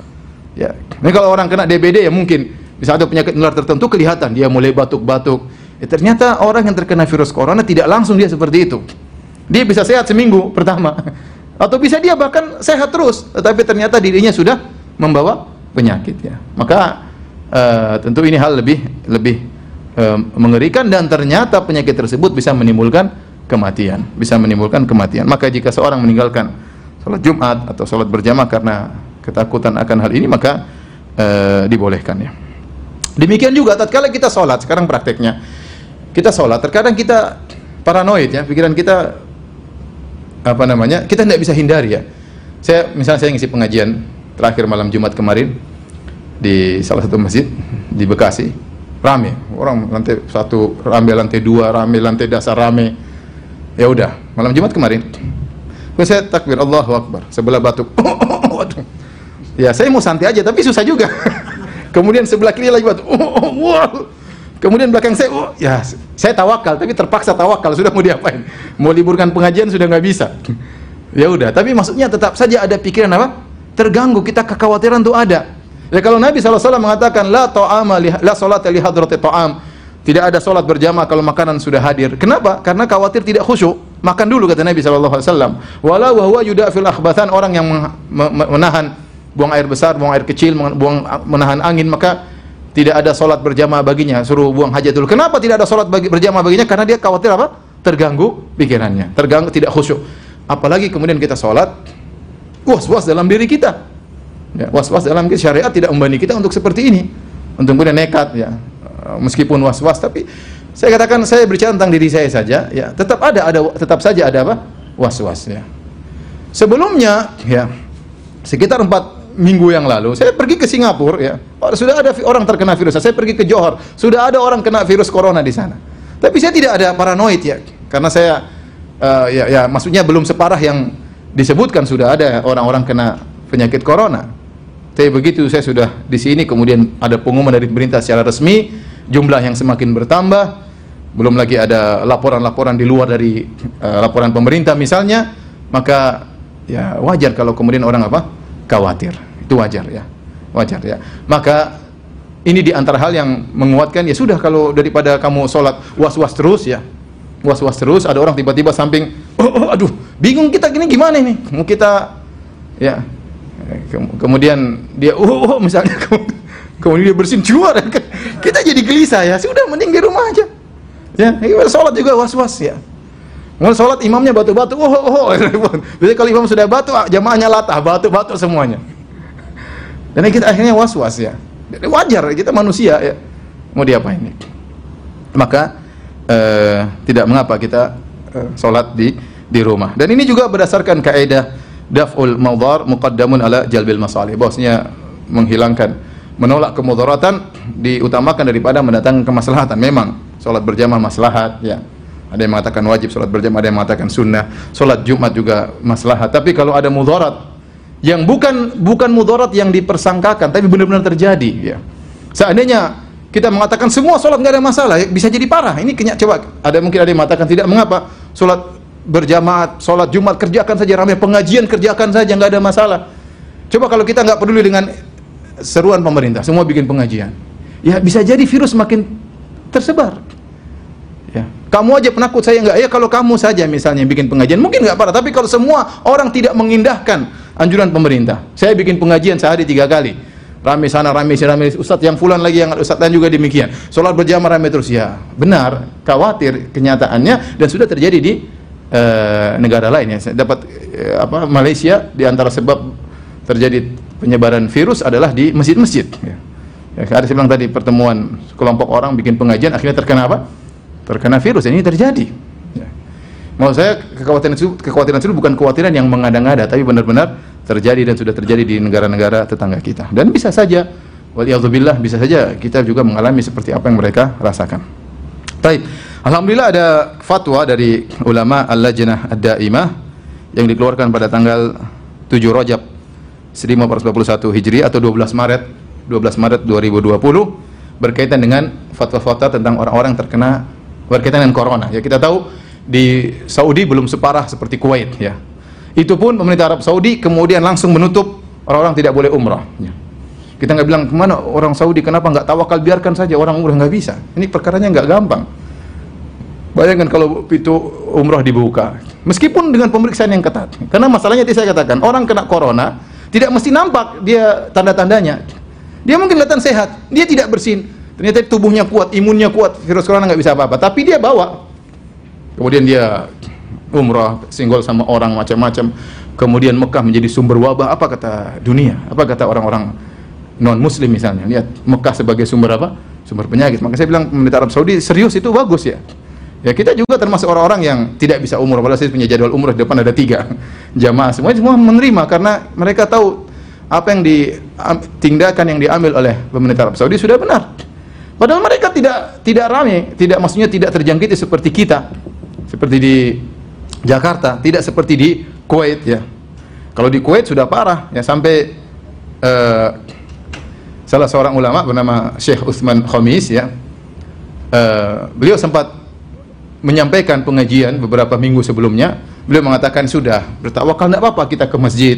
Ya. Ini kalau orang kena DBD ya mungkin bisa ada penyakit menular tertentu kelihatan dia mulai batuk-batuk. Ya, ternyata orang yang terkena virus corona tidak langsung dia seperti itu. Dia bisa sehat seminggu pertama. Atau bisa dia bahkan sehat terus, tetapi ternyata dirinya sudah membawa penyakit ya. Maka uh, tentu ini hal lebih lebih uh, mengerikan dan ternyata penyakit tersebut bisa menimbulkan kematian, bisa menimbulkan kematian. Maka jika seorang meninggalkan salat Jumat atau salat berjamaah karena ketakutan akan hal ini maka uh, dibolehkan ya. Demikian juga tatkala kita salat, sekarang prakteknya kita salat, terkadang kita paranoid ya, pikiran kita apa namanya? Kita tidak bisa hindari ya. Saya misalnya saya ngisi pengajian terakhir malam Jumat kemarin, di salah satu masjid di Bekasi rame orang lantai satu rame lantai dua rame lantai dasar rame ya udah malam Jumat kemarin saya takbir Allahu Akbar sebelah batuk Ya, saya mau santai aja tapi susah juga. Kemudian sebelah kiri lagi batu. Wow. Kemudian belakang saya, oh, ya saya tawakal tapi terpaksa tawakal sudah mau diapain? Mau liburkan pengajian sudah nggak bisa. ya udah, tapi maksudnya tetap saja ada pikiran apa? Terganggu kita kekhawatiran itu ada. Ya kalau Nabi SAW mengatakan la ta'ama la salat li hadrati ta'am. Tidak ada solat berjamaah kalau makanan sudah hadir. Kenapa? Karena khawatir tidak khusyuk. Makan dulu kata Nabi SAW. Walau wa yudafil akhbathan orang yang menahan buang air besar, buang air kecil, buang menahan angin maka tidak ada solat berjamaah baginya suruh buang hajat dulu kenapa tidak ada solat bagi, berjamaah baginya karena dia khawatir apa terganggu pikirannya terganggu tidak khusyuk apalagi kemudian kita solat was-was dalam diri kita ya, was-was dalam syariat tidak membani kita untuk seperti ini untuk kemudian nekat ya. Meskipun was-was tapi saya katakan saya berbicara tentang diri saya saja ya. Tetap ada ada tetap saja ada apa? Was-was ya. Sebelumnya ya sekitar empat minggu yang lalu saya pergi ke Singapura ya. Sudah ada orang terkena virus. Saya pergi ke Johor. Sudah ada orang kena virus corona di sana. Tapi saya tidak ada paranoid ya. Karena saya uh, ya, ya maksudnya belum separah yang disebutkan sudah ada orang-orang kena penyakit corona tapi begitu saya sudah di sini kemudian ada pengumuman dari pemerintah secara resmi jumlah yang semakin bertambah. Belum lagi ada laporan-laporan di luar dari uh, laporan pemerintah misalnya maka ya wajar kalau kemudian orang apa? Khawatir. Itu wajar ya. Wajar ya. Maka ini di antara hal yang menguatkan ya sudah kalau daripada kamu sholat was-was terus ya. Was-was terus ada orang tiba-tiba samping oh, oh aduh bingung kita gini gimana ini? Mau kita ya kemudian dia oh, oh misalnya kemudian dia bersin keluar kita jadi gelisah ya sudah mending di rumah aja ya sholat juga was-was ya Mau sholat imamnya batu-batu, oh, oh, oh. Biasanya kalau imam sudah batu, jamaahnya latah, batu-batu semuanya. Dan kita akhirnya was-was ya. Jadi wajar kita manusia ya. Mau diapain ini? Maka eh, tidak mengapa kita eh, sholat di di rumah. Dan ini juga berdasarkan kaidah daf'ul mawdhar muqaddamun ala jalbil masalih. Bosnya menghilangkan menolak kemudaratan diutamakan daripada mendatangkan kemaslahatan. Memang sholat berjamaah maslahat ya. Ada yang mengatakan wajib sholat berjamaah, ada yang mengatakan sunnah. Sholat Jumat juga maslahat. Tapi kalau ada mudarat yang bukan bukan mudarat yang dipersangkakan tapi benar-benar terjadi ya. Seandainya kita mengatakan semua sholat nggak ada masalah, ya, bisa jadi parah. Ini kenyak coba ada mungkin ada yang mengatakan tidak mengapa sholat berjamaah, sholat Jumat kerjakan saja ramai pengajian kerjakan saja nggak ada masalah. Coba kalau kita nggak peduli dengan seruan pemerintah, semua bikin pengajian, ya bisa jadi virus makin tersebar. Ya. Kamu aja penakut saya nggak? Ya kalau kamu saja misalnya bikin pengajian mungkin nggak parah, tapi kalau semua orang tidak mengindahkan anjuran pemerintah. Saya bikin pengajian sehari tiga kali. Rame sana, rame sini, rame Ustadz yang fulan lagi, yang Ustadz lain juga demikian. Sholat berjamaah rame terus. Ya, benar. Khawatir kenyataannya dan sudah terjadi di uh, negara lain ya. Dapat uh, apa Malaysia di antara sebab terjadi penyebaran virus adalah di masjid-masjid. Ya. Ya, ada saya bilang tadi pertemuan kelompok orang bikin pengajian akhirnya terkena apa? Terkena virus. Ini terjadi. Ya. Mau saya kekhawatiran itu, kekhawatiran itu bukan kekhawatiran yang mengada-ngada, tapi benar-benar terjadi dan sudah terjadi di negara-negara tetangga kita. Dan bisa saja, waliyadzubillah, bisa saja kita juga mengalami seperti apa yang mereka rasakan. Baik, Alhamdulillah ada fatwa dari ulama Al-Lajnah Ad-Daimah yang dikeluarkan pada tanggal 7 Rajab 1441 Hijri atau 12 Maret 12 Maret 2020 berkaitan dengan fatwa-fatwa tentang orang-orang terkena berkaitan dengan corona. Ya kita tahu di Saudi belum separah seperti Kuwait ya. Itu pun pemerintah Arab Saudi kemudian langsung menutup orang-orang tidak boleh umrah. Ya. Kita nggak bilang ke mana orang Saudi kenapa nggak tawakal biarkan saja orang umrah nggak bisa. Ini perkaranya nggak gampang. Bayangkan kalau pintu umrah dibuka, meskipun dengan pemeriksaan yang ketat. Karena masalahnya tadi saya katakan orang kena corona tidak mesti nampak dia tanda-tandanya. Dia mungkin kelihatan sehat, dia tidak bersin. Ternyata tubuhnya kuat, imunnya kuat, virus corona nggak bisa apa-apa. Tapi dia bawa. Kemudian dia umrah, singgol sama orang macam-macam. Kemudian Mekah menjadi sumber wabah. Apa kata dunia? Apa kata orang-orang non muslim misalnya? Lihat Mekah sebagai sumber apa? Sumber penyakit. Maka saya bilang pemerintah Arab Saudi serius itu bagus ya. Ya kita juga termasuk orang-orang yang tidak bisa umrah. Padahal saya punya jadwal umrah di depan ada tiga jamaah. Semua semua menerima karena mereka tahu apa yang ditinggalkan yang diambil oleh pemerintah Arab Saudi sudah benar. Padahal mereka tidak tidak ramai, tidak maksudnya tidak terjangkiti seperti kita, seperti di Jakarta, tidak seperti di Kuwait ya. Kalau di Kuwait sudah parah ya sampai uh, salah seorang ulama bernama Syekh Utsman Khamis ya. Uh, beliau sempat menyampaikan pengajian beberapa minggu sebelumnya. Beliau mengatakan sudah bertawakal tidak apa-apa kita ke masjid,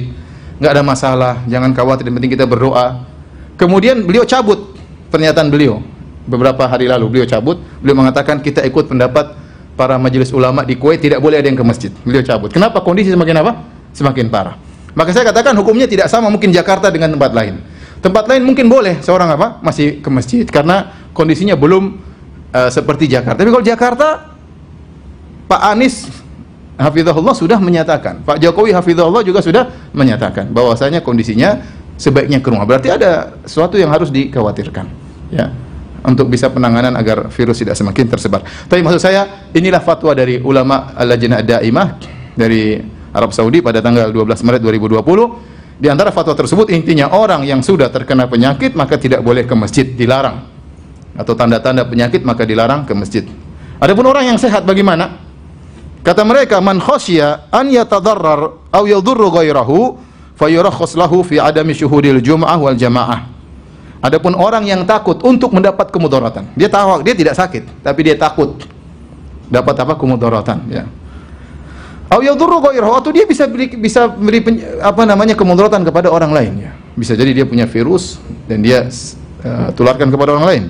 nggak ada masalah, jangan khawatir, yang penting kita berdoa. Kemudian beliau cabut pernyataan beliau beberapa hari lalu beliau cabut, beliau mengatakan kita ikut pendapat para majelis ulama di Kuwait tidak boleh ada yang ke masjid. Beliau cabut. Kenapa? Kondisi semakin apa? Semakin parah. Maka saya katakan hukumnya tidak sama mungkin Jakarta dengan tempat lain. Tempat lain mungkin boleh seorang apa? Masih ke masjid karena kondisinya belum uh, seperti Jakarta. Tapi kalau Jakarta Pak Anies Hafizahullah sudah menyatakan, Pak Jokowi Hafizahullah juga sudah menyatakan bahwasanya kondisinya sebaiknya ke rumah. Berarti ada sesuatu yang harus dikhawatirkan. Ya untuk bisa penanganan agar virus tidak semakin tersebar. Tapi maksud saya inilah fatwa dari ulama Al-Lajnah Daimah dari Arab Saudi pada tanggal 12 Maret 2020. Di antara fatwa tersebut intinya orang yang sudah terkena penyakit maka tidak boleh ke masjid, dilarang. Atau tanda-tanda penyakit maka dilarang ke masjid. Adapun orang yang sehat bagaimana? Kata mereka, man khasya an yatadarrar aw yadurru ghairahu fayurakhas lahu fi adami syuhudil jum'ah wal jamaah. Adapun orang yang takut untuk mendapat kemudaratan, dia tahu dia tidak sakit, tapi dia takut dapat apa kemudaratan, ya. Aw yadurru ghairahu atau dia bisa beri, bisa beri apa namanya kemudaratan kepada orang lain, ya. Bisa jadi dia punya virus dan dia uh, tularkan kepada orang lain.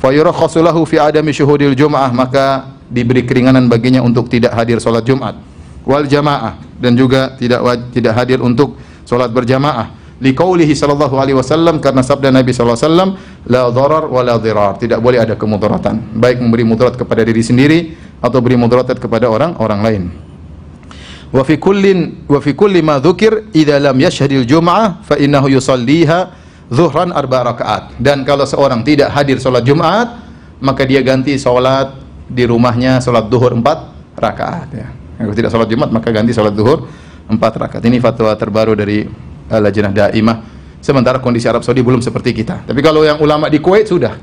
Fayurakhasu lahu fi adami syuhudil jum'ah, maka diberi keringanan baginya untuk tidak hadir sholat Jumat. Wal jamaah dan juga tidak tidak hadir untuk sholat berjamaah. Liqaulihi sallallahu alaihi wasallam karena sabda Nabi sallallahu alaihi wasallam la dharar wa la dhirar tidak boleh ada kemudaratan. Baik memberi mudarat kepada diri sendiri atau beri mudarat kepada orang orang lain. Wa fi kullin wa fi kulli ma dzukir idza lam yashhadil jum'ah fa innahu yusalliha zuhran arba rakaat. Dan kalau seorang tidak hadir salat Jumat maka dia ganti salat di rumahnya sholat duhur empat rakaat ya. Kalau tidak sholat Jumat maka ganti sholat duhur empat rakaat. Ini fatwa terbaru dari uh, Lajnah Daimah. Sementara kondisi Arab Saudi belum seperti kita. Tapi kalau yang ulama di Kuwait sudah.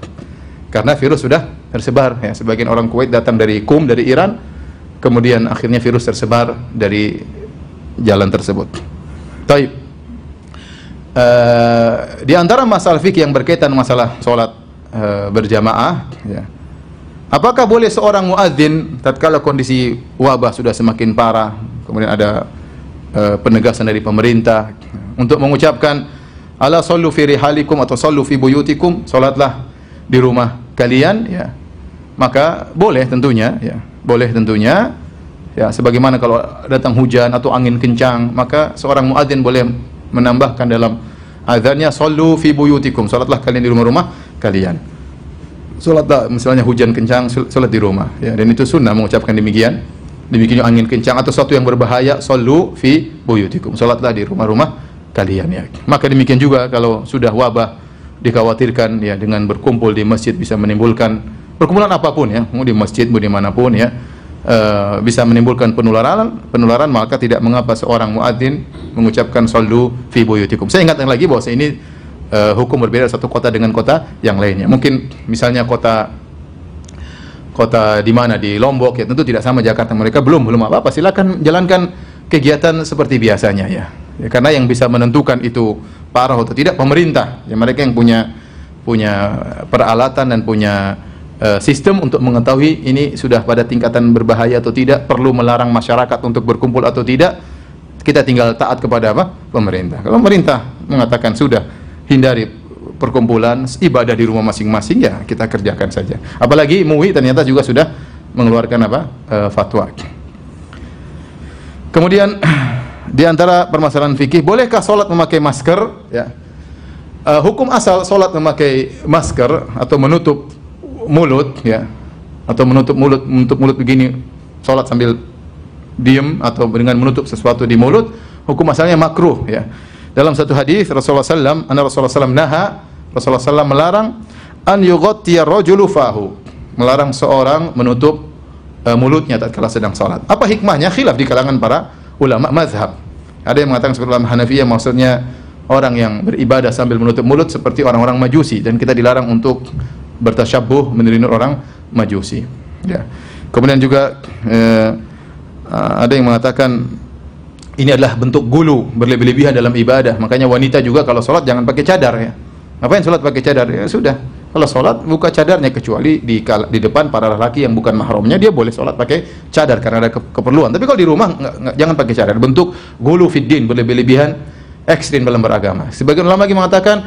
Karena virus sudah tersebar ya. Sebagian orang Kuwait datang dari Kum dari Iran, kemudian akhirnya virus tersebar dari jalan tersebut. Taib. Uh, di antara masalah fikih yang berkaitan masalah sholat uh, berjamaah ya Apakah boleh seorang muadzin tatkala kondisi wabah sudah semakin parah, kemudian ada uh, penegasan dari pemerintah untuk mengucapkan ala sallu fi rihalikum atau sallu fi buyutikum, salatlah di rumah kalian ya. Maka boleh tentunya ya, boleh tentunya ya. Sebagaimana kalau datang hujan atau angin kencang, maka seorang muadzin boleh menambahkan dalam azannya sallu fi buyutikum, salatlah kalian di rumah-rumah kalian tak misalnya hujan kencang salat di rumah. Ya dan itu sunnah mengucapkan demikian. Demikian angin kencang atau sesuatu yang berbahaya sallu fi buyutikum. Salatlah di rumah-rumah kalian ya. Maka demikian juga kalau sudah wabah dikhawatirkan ya dengan berkumpul di masjid bisa menimbulkan perkumpulan apa pun ya. Mau di masjid mau di mana pun ya. Uh, bisa menimbulkan penularan penularan maka tidak mengapa seorang muadzin mengucapkan sallu fi buyutikum. Saya ingatkan lagi bahwa ini uh, hukum berbeda satu kota dengan kota yang lainnya. Mungkin misalnya kota kota di mana di Lombok ya tentu tidak sama Jakarta. Mereka belum belum apa-apa. Silakan jalankan kegiatan seperti biasanya ya. ya. Karena yang bisa menentukan itu parah atau tidak pemerintah. Ya mereka yang punya punya peralatan dan punya uh, sistem untuk mengetahui ini sudah pada tingkatan berbahaya atau tidak, perlu melarang masyarakat untuk berkumpul atau tidak. Kita tinggal taat kepada apa? Pemerintah. Kalau pemerintah mengatakan sudah hindari perkumpulan ibadah di rumah masing-masing ya kita kerjakan saja. Apalagi MUI ternyata juga sudah mengeluarkan apa e, fatwa. Kemudian di antara permasalahan fikih bolehkah sholat memakai masker? Ya. E, hukum asal sholat memakai masker atau menutup mulut ya atau menutup mulut menutup mulut begini sholat sambil diem atau dengan menutup sesuatu di mulut hukum asalnya makruh ya dalam satu hadis Rasulullah sallam, anna Rasulullah sallam naha, Rasulullah sallam melarang an yughtiya rajulu fahu. Melarang seorang menutup uh, mulutnya tatkala sedang salat. Apa hikmahnya? Khilaf di kalangan para ulama mazhab. Ada yang mengatakan seperti ulama Hanafiyah maksudnya orang yang beribadah sambil menutup mulut seperti orang-orang Majusi dan kita dilarang untuk bertasyabuh meniru orang Majusi. Ya. Kemudian juga eh, ada yang mengatakan ini adalah bentuk gulu berlebih-lebihan dalam ibadah. Makanya wanita juga kalau sholat jangan pakai cadar ya. Ngapain sholat pakai cadar? Ya sudah. Kalau sholat buka cadarnya kecuali di di depan para lelaki yang bukan mahramnya dia boleh sholat pakai cadar karena ada ke keperluan. Tapi kalau di rumah nggak, nggak, jangan pakai cadar. Bentuk gulu fiddin berlebih-lebihan ekstrim dalam beragama. Sebagian ulama lagi mengatakan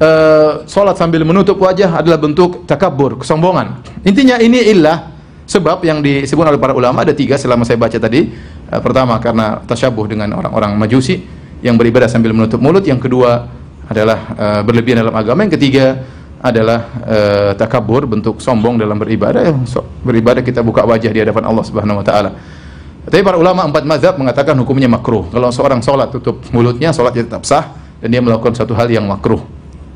uh, sholat sambil menutup wajah adalah bentuk takabur, kesombongan. Intinya ini ilah sebab yang disebut oleh para ulama ada tiga selama saya baca tadi. Uh, pertama karena tasyabuh dengan orang-orang majusi yang beribadah sambil menutup mulut. Yang kedua adalah uh, berlebihan dalam agama. Yang ketiga adalah uh, takabur bentuk sombong dalam beribadah so, beribadah kita buka wajah di hadapan Allah Subhanahu wa taala. Tapi para ulama empat mazhab mengatakan hukumnya makruh. Kalau seorang sholat tutup mulutnya, sholatnya tetap sah dan dia melakukan suatu hal yang makruh.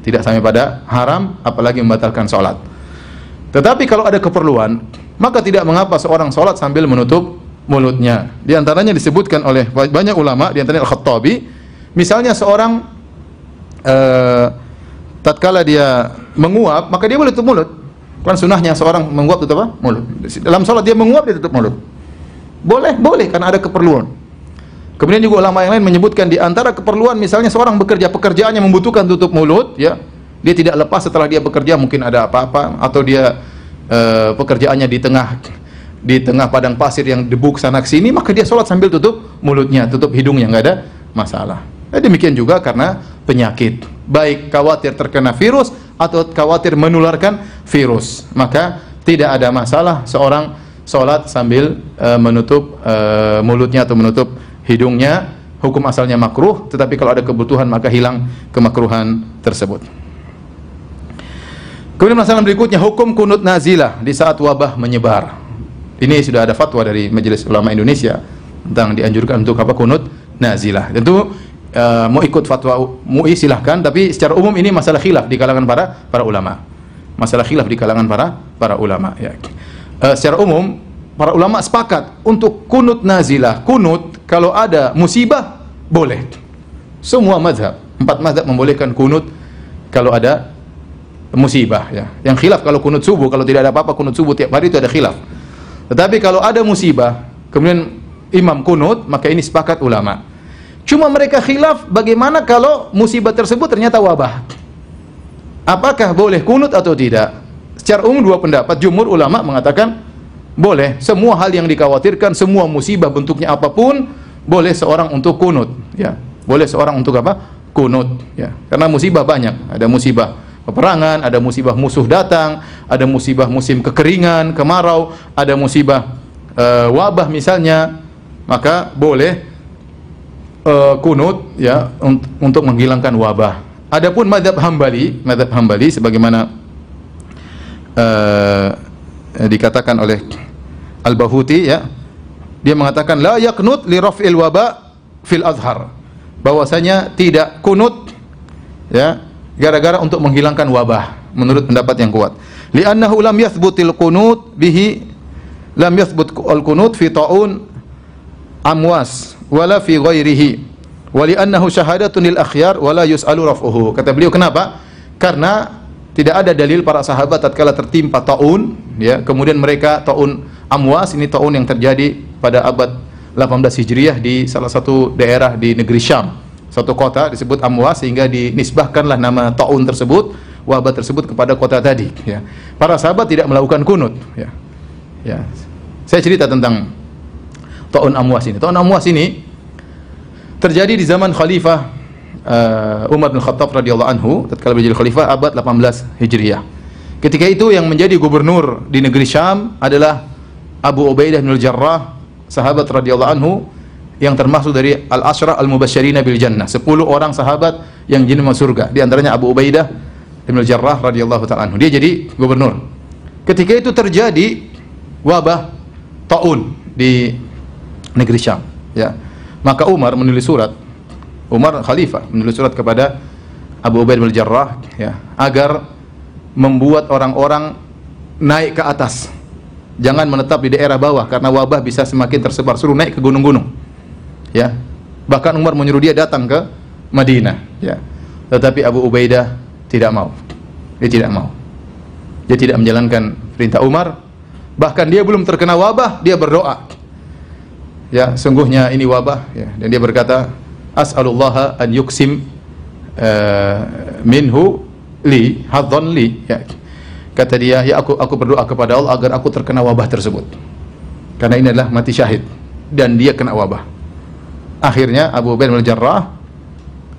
Tidak sampai pada haram, apalagi membatalkan sholat. Tetapi kalau ada keperluan, maka tidak mengapa seorang sholat sambil menutup mulutnya. Di antaranya disebutkan oleh banyak ulama, di antaranya Al-Khattabi, misalnya seorang uh, tatkala dia menguap, maka dia boleh tutup mulut. Kan sunahnya seorang menguap tutup apa? Mulut. Dalam sholat dia menguap dia tutup mulut. Boleh, boleh karena ada keperluan. Kemudian juga ulama yang lain menyebutkan di antara keperluan misalnya seorang bekerja pekerjaannya membutuhkan tutup mulut, ya. Dia tidak lepas setelah dia bekerja mungkin ada apa-apa atau dia uh, pekerjaannya di tengah di tengah padang pasir yang debu sana sini maka dia sholat sambil tutup mulutnya, tutup hidungnya nggak ada masalah. Eh, demikian juga karena penyakit, baik khawatir terkena virus atau khawatir menularkan virus, maka tidak ada masalah seorang sholat sambil uh, menutup uh, mulutnya atau menutup hidungnya. Hukum asalnya makruh, tetapi kalau ada kebutuhan maka hilang kemakruhan tersebut. Kemudian masalah berikutnya hukum kunut nazilah di saat wabah menyebar. Ini sudah ada fatwa dari Majelis Ulama Indonesia tentang dianjurkan untuk apa kunut nazilah. Tentu uh, mau ikut fatwa MUI silahkan, tapi secara umum ini masalah khilaf di kalangan para para ulama. Masalah khilaf di kalangan para para ulama. Ya. Uh, secara umum para ulama sepakat untuk kunut nazilah. Kunut kalau ada musibah boleh. Semua mazhab, empat mazhab membolehkan kunut kalau ada musibah ya. Yang khilaf kalau kunut subuh kalau tidak ada apa-apa kunut subuh tiap hari itu ada khilaf. Tetapi kalau ada musibah kemudian imam kunut maka ini sepakat ulama. Cuma mereka khilaf bagaimana kalau musibah tersebut ternyata wabah. Apakah boleh kunut atau tidak? Secara umum dua pendapat. Jumhur ulama mengatakan boleh. Semua hal yang dikhawatirkan, semua musibah bentuknya apa pun, boleh seorang untuk kunut. Ya, boleh seorang untuk apa? Kunut. Ya, karena musibah banyak. Ada musibah peperangan, ada musibah musuh datang, ada musibah musim kekeringan, kemarau, ada musibah uh, wabah misalnya, maka boleh uh, kunut ya un untuk menghilangkan wabah. Adapun madhab Hambali, madhab Hambali sebagaimana uh, dikatakan oleh Al-Bahuti ya, dia mengatakan la yaknut li raf'il waba fil azhar. Bahwasanya tidak kunut ya gara-gara untuk menghilangkan wabah menurut pendapat yang kuat. Li'annahu lam yathbutil qunut bihi lam yathbut al-qunut fi ta'un amwas wala fi ghairihi wa li'annahu syahadatun lil akhyar wala yus'alu raf'uhu. Kata beliau kenapa? Karena tidak ada dalil para sahabat tatkala tertimpa taun ya, kemudian mereka taun amwas ini taun yang terjadi pada abad 18 Hijriah di salah satu daerah di negeri Syam suatu kota disebut Amwas sehingga dinisbahkanlah nama taun tersebut wabah tersebut kepada kota tadi ya. Para sahabat tidak melakukan kunut ya. Ya. Saya cerita tentang taun Amwas ini. Taun Amwas ini terjadi di zaman khalifah uh, Umar bin Khattab radhiyallahu anhu tatkala menjadi khalifah abad 18 Hijriah. Ketika itu yang menjadi gubernur di negeri Syam adalah Abu Ubaidah bin Al-Jarrah sahabat radhiyallahu anhu yang termasuk dari al-asyrah al-mubasysyirina bil jannah. 10 orang sahabat yang jin masuk surga. Di antaranya Abu Ubaidah bin Jarrah radhiyallahu taala anhu. Dia jadi gubernur. Ketika itu terjadi wabah taun di negeri Syam, ya. Maka Umar menulis surat Umar khalifah menulis surat kepada Abu Ubaidah bin Jarrah ya, agar membuat orang-orang naik ke atas. Jangan menetap di daerah bawah karena wabah bisa semakin tersebar. Suruh naik ke gunung-gunung ya. Bahkan Umar menyuruh dia datang ke Madinah ya. Tetapi Abu Ubaidah tidak mau. Dia tidak mau. Dia tidak menjalankan perintah Umar. Bahkan dia belum terkena wabah dia berdoa. Ya sungguhnya ini wabah ya. Dan dia berkata as'alullah an yuksim uh, minhu li hadzan li. Ya. Kata dia ya aku aku berdoa kepada Allah agar aku terkena wabah tersebut. Karena ini adalah mati syahid. Dan dia kena wabah akhirnya Abu Ubaidah bin Jarrah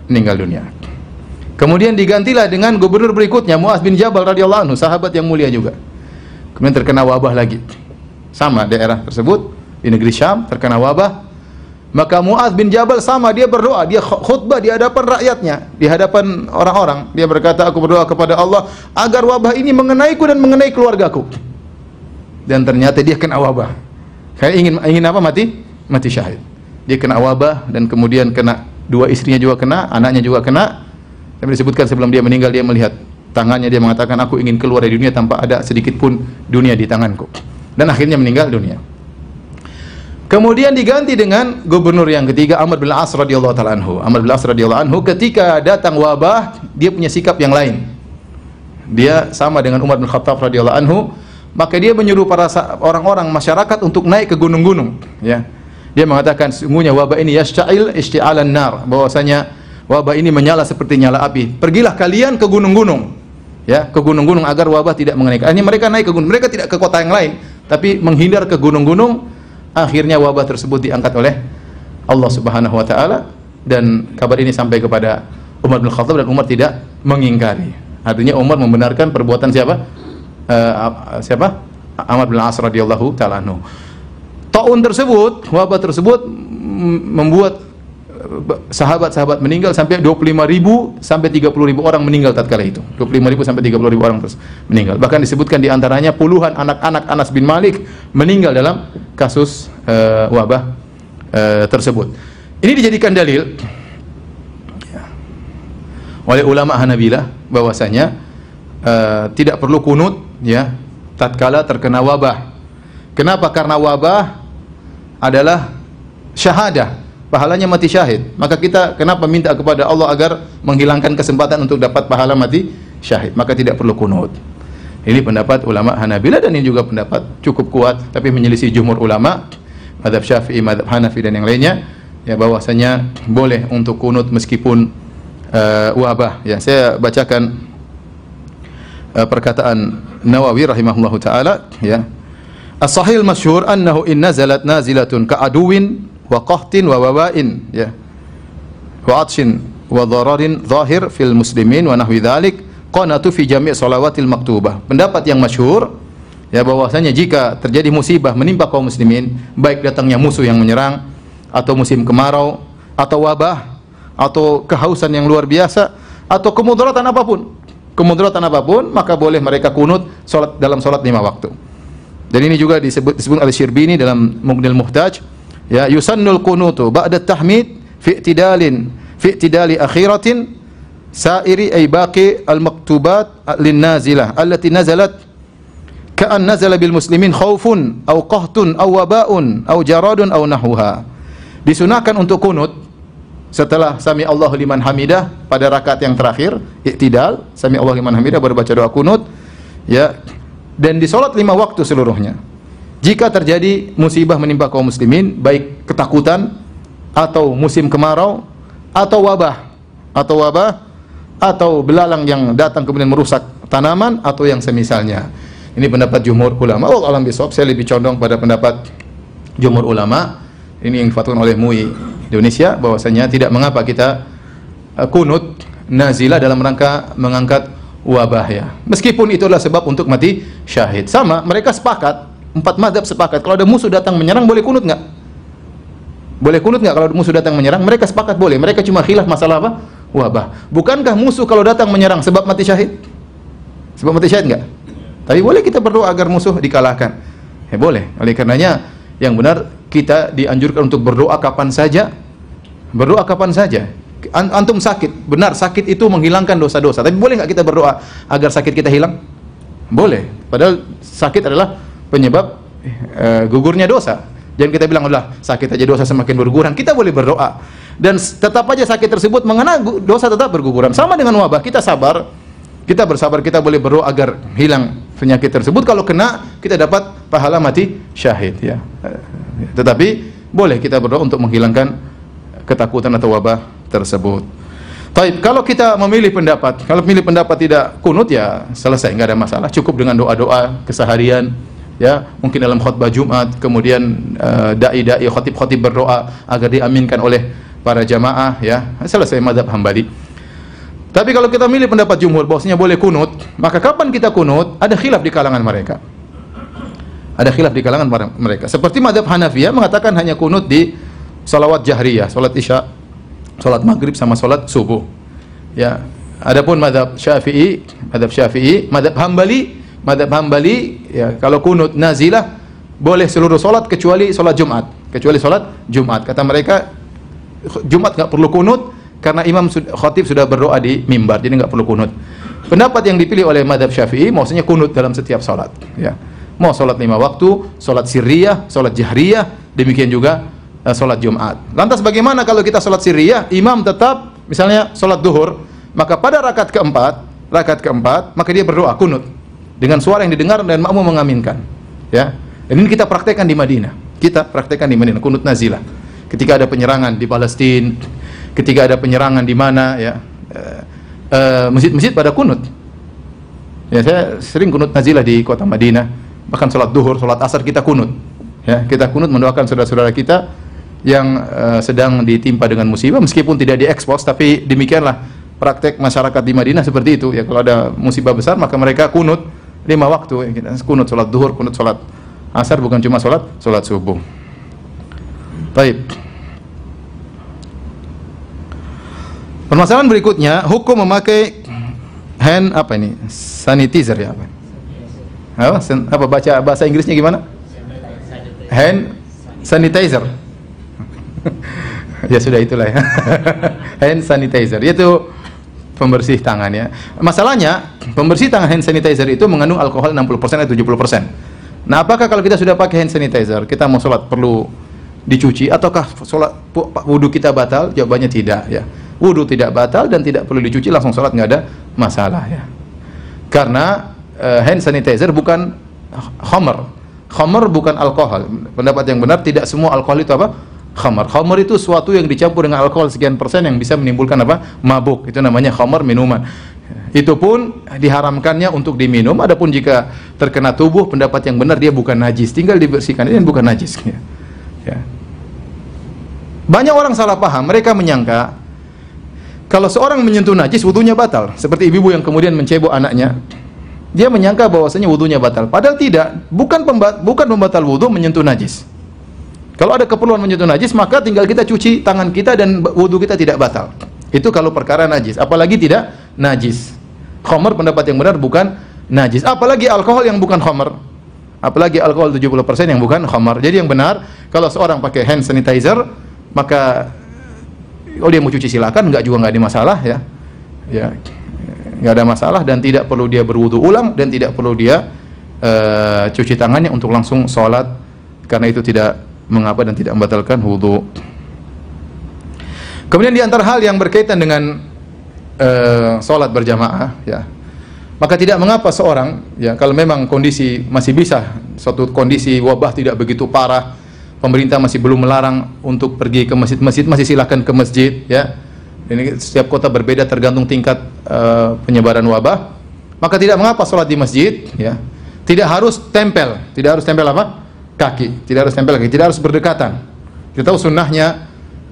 meninggal dunia. Kemudian digantilah dengan gubernur berikutnya Muaz bin Jabal radhiyallahu anhu sahabat yang mulia juga. Kemudian terkena wabah lagi. Sama daerah tersebut di negeri Syam terkena wabah. Maka Muaz bin Jabal sama dia berdoa dia khutbah di hadapan rakyatnya di hadapan orang-orang. Dia berkata aku berdoa kepada Allah agar wabah ini mengenaiku dan mengenai keluargaku. Dan ternyata dia kena wabah. Saya ingin ingin apa? Mati? Mati syahid dia kena wabah dan kemudian kena dua istrinya juga kena anaknya juga kena sampai disebutkan sebelum dia meninggal dia melihat tangannya dia mengatakan aku ingin keluar dari dunia tanpa ada sedikit pun dunia di tanganku dan akhirnya meninggal dunia Kemudian diganti dengan gubernur yang ketiga Amr bin As radhiyallahu taala anhu. Amr bin As radhiyallahu anhu ketika datang wabah, dia punya sikap yang lain. Dia sama dengan Umar bin Khattab radhiyallahu anhu, maka dia menyuruh para orang-orang masyarakat untuk naik ke gunung-gunung, ya. Dia mengatakan sungguhnya wabah ini yash'il isti'alan nar, bahwasanya wabah ini menyala seperti nyala api. Pergilah kalian ke gunung-gunung. Ya, ke gunung-gunung agar wabah tidak mengenai. Ini mereka naik ke gunung, mereka tidak ke kota yang lain, tapi menghindar ke gunung-gunung akhirnya wabah tersebut diangkat oleh Allah Subhanahu wa taala dan kabar ini sampai kepada Umar bin Khattab dan Umar tidak mengingkari. Artinya Umar membenarkan perbuatan siapa? Uh, siapa? Amr bin As radhiyallahu taala anhu. Taun tersebut, wabah tersebut membuat sahabat-sahabat meninggal sampai 25 ribu sampai 30 ribu orang meninggal tatkala itu. 25 ribu sampai 30 ribu orang terus meninggal. Bahkan disebutkan di antaranya puluhan anak-anak Anas bin Malik meninggal dalam kasus uh, wabah uh, tersebut. Ini dijadikan dalil ya, oleh ulama Hanabilah bahwasanya uh, tidak perlu kunut ya tatkala terkena wabah. Kenapa? Karena wabah adalah syahadah pahalanya mati syahid. Maka kita kenapa minta kepada Allah agar menghilangkan kesempatan untuk dapat pahala mati syahid? Maka tidak perlu kunut. Ini pendapat ulama Hanabila dan ini juga pendapat cukup kuat tapi menyelisih jumhur ulama madhab Syafi'i, madhab Hanafi dan yang lainnya ya bahwasanya boleh untuk kunut meskipun uh, wabah. Ya, saya bacakan uh, perkataan Nawawi rahimahullahu taala ya. As-sahih masyhur annahu in nazalat nazilatun ka'aduwin wa qahtin wa wabain ya. Wa atshin wa dhararin zahir fil muslimin wa nahwi dzalik qanatu fi jami' salawatil maktubah. Pendapat yang masyhur ya bahwasanya jika terjadi musibah menimpa kaum muslimin baik datangnya musuh yang menyerang atau musim kemarau atau wabah atau kehausan yang luar biasa atau kemudaratan apa pun kemudaratan apa pun maka boleh mereka kunut salat dalam salat lima waktu dan ini juga disebut disebut oleh Syirbini dalam Mughnil Muhtaj ya yusannul kunutu ba'da tahmid fi i'tidalin fi i'tidali akhiratin sa'iri ay baqi al maktubat lin nazilah allati nazalat ka'an nazala bil muslimin khaufun aw qahtun aw waba'un aw jaradun aw nahwuha. Disunahkan untuk kunut setelah sami Allah liman hamidah pada rakaat yang terakhir i'tidal sami Allah liman hamidah baru baca doa kunut ya dan di salat lima waktu seluruhnya jika terjadi musibah menimpa kaum muslimin, baik ketakutan atau musim kemarau atau wabah atau wabah atau belalang yang datang kemudian merusak tanaman atau yang semisalnya. Ini pendapat jumhur ulama. Oh, alam bisawab saya lebih condong pada pendapat jumhur ulama. Ini yang difatwakan oleh MUI Indonesia bahwasanya tidak mengapa kita uh, kunut nazilah dalam rangka mengangkat wabah ya. Meskipun itu adalah sebab untuk mati syahid. Sama, mereka sepakat Empat madhab sepakat. Kalau ada musuh datang menyerang, boleh kunut nggak? Boleh kunut nggak kalau musuh datang menyerang? Mereka sepakat boleh. Mereka cuma khilaf masalah apa? Wabah. Bukankah musuh kalau datang menyerang sebab mati syahid? Sebab mati syahid nggak? Tapi boleh kita berdoa agar musuh dikalahkan. Ya boleh. Oleh karenanya yang benar kita dianjurkan untuk berdoa kapan saja. Berdoa kapan saja. Antum sakit, benar sakit itu menghilangkan dosa-dosa. Tapi boleh nggak kita berdoa agar sakit kita hilang? Boleh. Padahal sakit adalah penyebab e, gugurnya dosa. Jangan kita bilang sakit aja dosa semakin berguguran. Kita boleh berdoa dan tetap aja sakit tersebut mengena dosa tetap berguguran. Sama dengan wabah, kita sabar, kita bersabar, kita boleh berdoa agar hilang penyakit tersebut. Kalau kena, kita dapat pahala mati syahid ya. Tetapi boleh kita berdoa untuk menghilangkan ketakutan atau wabah tersebut. Taib, kalau kita memilih pendapat, kalau memilih pendapat tidak kunut ya selesai, nggak ada masalah. Cukup dengan doa-doa keseharian, ya mungkin dalam khutbah Jumat, kemudian uh, dai-dai, khotib-khotib berdoa agar diaminkan oleh para jamaah, ya selesai madhab hambali. Tapi kalau kita milih pendapat jumhur bahwasanya boleh kunut, maka kapan kita kunut? Ada khilaf di kalangan mereka. Ada khilaf di kalangan mereka. Seperti madhab Hanafiyah mengatakan hanya kunut di salawat jahriyah, salat isya, salat maghrib sama salat subuh. Ya. Adapun madhab Syafi'i, madhab Syafi'i, madhab Hambali, madhab Hambali, ya kalau kunut nazilah boleh seluruh salat kecuali salat Jumat, kecuali salat Jumat. Kata mereka Jumat nggak perlu kunut, karena imam khatib sudah berdoa di mimbar jadi nggak perlu kunut pendapat yang dipilih oleh madhab syafi'i maksudnya kunut dalam setiap salat ya mau salat lima waktu salat sirriyah salat jahriyah demikian juga uh, salat jumat. Lantas bagaimana kalau kita salat sirriyah imam tetap misalnya salat duhur maka pada rakaat keempat rakaat keempat maka dia berdoa kunut dengan suara yang didengar dan makmum mengaminkan ya. Dan ini kita praktekkan di Madinah. Kita praktekkan di Madinah kunut nazilah. Ketika ada penyerangan di Palestina ketika ada penyerangan di mana ya eh, eh, masjid-masjid pada kunut. Ya saya sering kunut nazilah di kota Madinah, bahkan sholat duhur, sholat asar kita kunut. Ya, kita kunut mendoakan saudara-saudara kita yang uh, sedang ditimpa dengan musibah meskipun tidak diekspos tapi demikianlah praktek masyarakat di Madinah seperti itu ya kalau ada musibah besar maka mereka kunut lima waktu ya, kunut sholat duhur kunut sholat asar bukan cuma sholat sholat subuh baik Permasalahan berikutnya, hukum memakai hand apa ini? Sanitizer ya apa? Apa, apa baca bahasa Inggrisnya gimana? Hand sanitizer. Ya sudah itulah ya. hand sanitizer. Itu pembersih tangan ya. Masalahnya, pembersih tangan hand sanitizer itu mengandung alkohol 60% atau 70%. Nah, apakah kalau kita sudah pakai hand sanitizer, kita mau sholat perlu dicuci ataukah sholat wudhu kita batal? Jawabannya tidak ya wudhu tidak batal dan tidak perlu dicuci langsung sholat nggak ada masalah ya karena uh, hand sanitizer bukan khamar khamar bukan alkohol pendapat yang benar tidak semua alkohol itu apa khamar. Khamar itu suatu yang dicampur dengan alkohol sekian persen yang bisa menimbulkan apa? Mabuk. Itu namanya khamar minuman. Itu pun diharamkannya untuk diminum. Adapun jika terkena tubuh pendapat yang benar dia bukan najis. Tinggal dibersihkan ini bukan najis. Ya. ya. banyak orang salah paham. Mereka menyangka kalau seorang menyentuh najis wudhunya batal. Seperti ibu-ibu yang kemudian mencebok anaknya. Dia menyangka bahwasanya wudhunya batal. Padahal tidak. Bukan pembat, bukan pembatal wudhu menyentuh najis kalau ada keperluan menyentuh najis maka tinggal kita cuci tangan kita dan wudhu kita tidak batal. Itu kalau perkara najis. Apalagi tidak najis. Khomer pendapat yang benar bukan najis. Apalagi alkohol yang bukan khomer apalagi alkohol 70% yang bukan khomer jadi yang benar kalau seorang pakai hand sanitizer maka kalau dia mau cuci silakan, enggak juga enggak ada masalah ya. Ya. Enggak ada masalah dan tidak perlu dia berwudu ulang dan tidak perlu dia uh, cuci tangannya untuk langsung sholat. Karena itu tidak mengapa dan tidak membatalkan wudu. Kemudian di antara hal yang berkaitan dengan uh, sholat berjamaah, ya, maka tidak mengapa seorang, ya, kalau memang kondisi masih bisa, suatu kondisi wabah tidak begitu parah, pemerintah masih belum melarang untuk pergi ke masjid-masjid masih silakan ke masjid ya. Ini setiap kota berbeda tergantung tingkat uh, penyebaran wabah. Maka tidak mengapa sholat di masjid ya. Tidak harus tempel. Tidak harus tempel apa kaki tidak harus tempel kaki tidak harus berdekatan kita tahu sunnahnya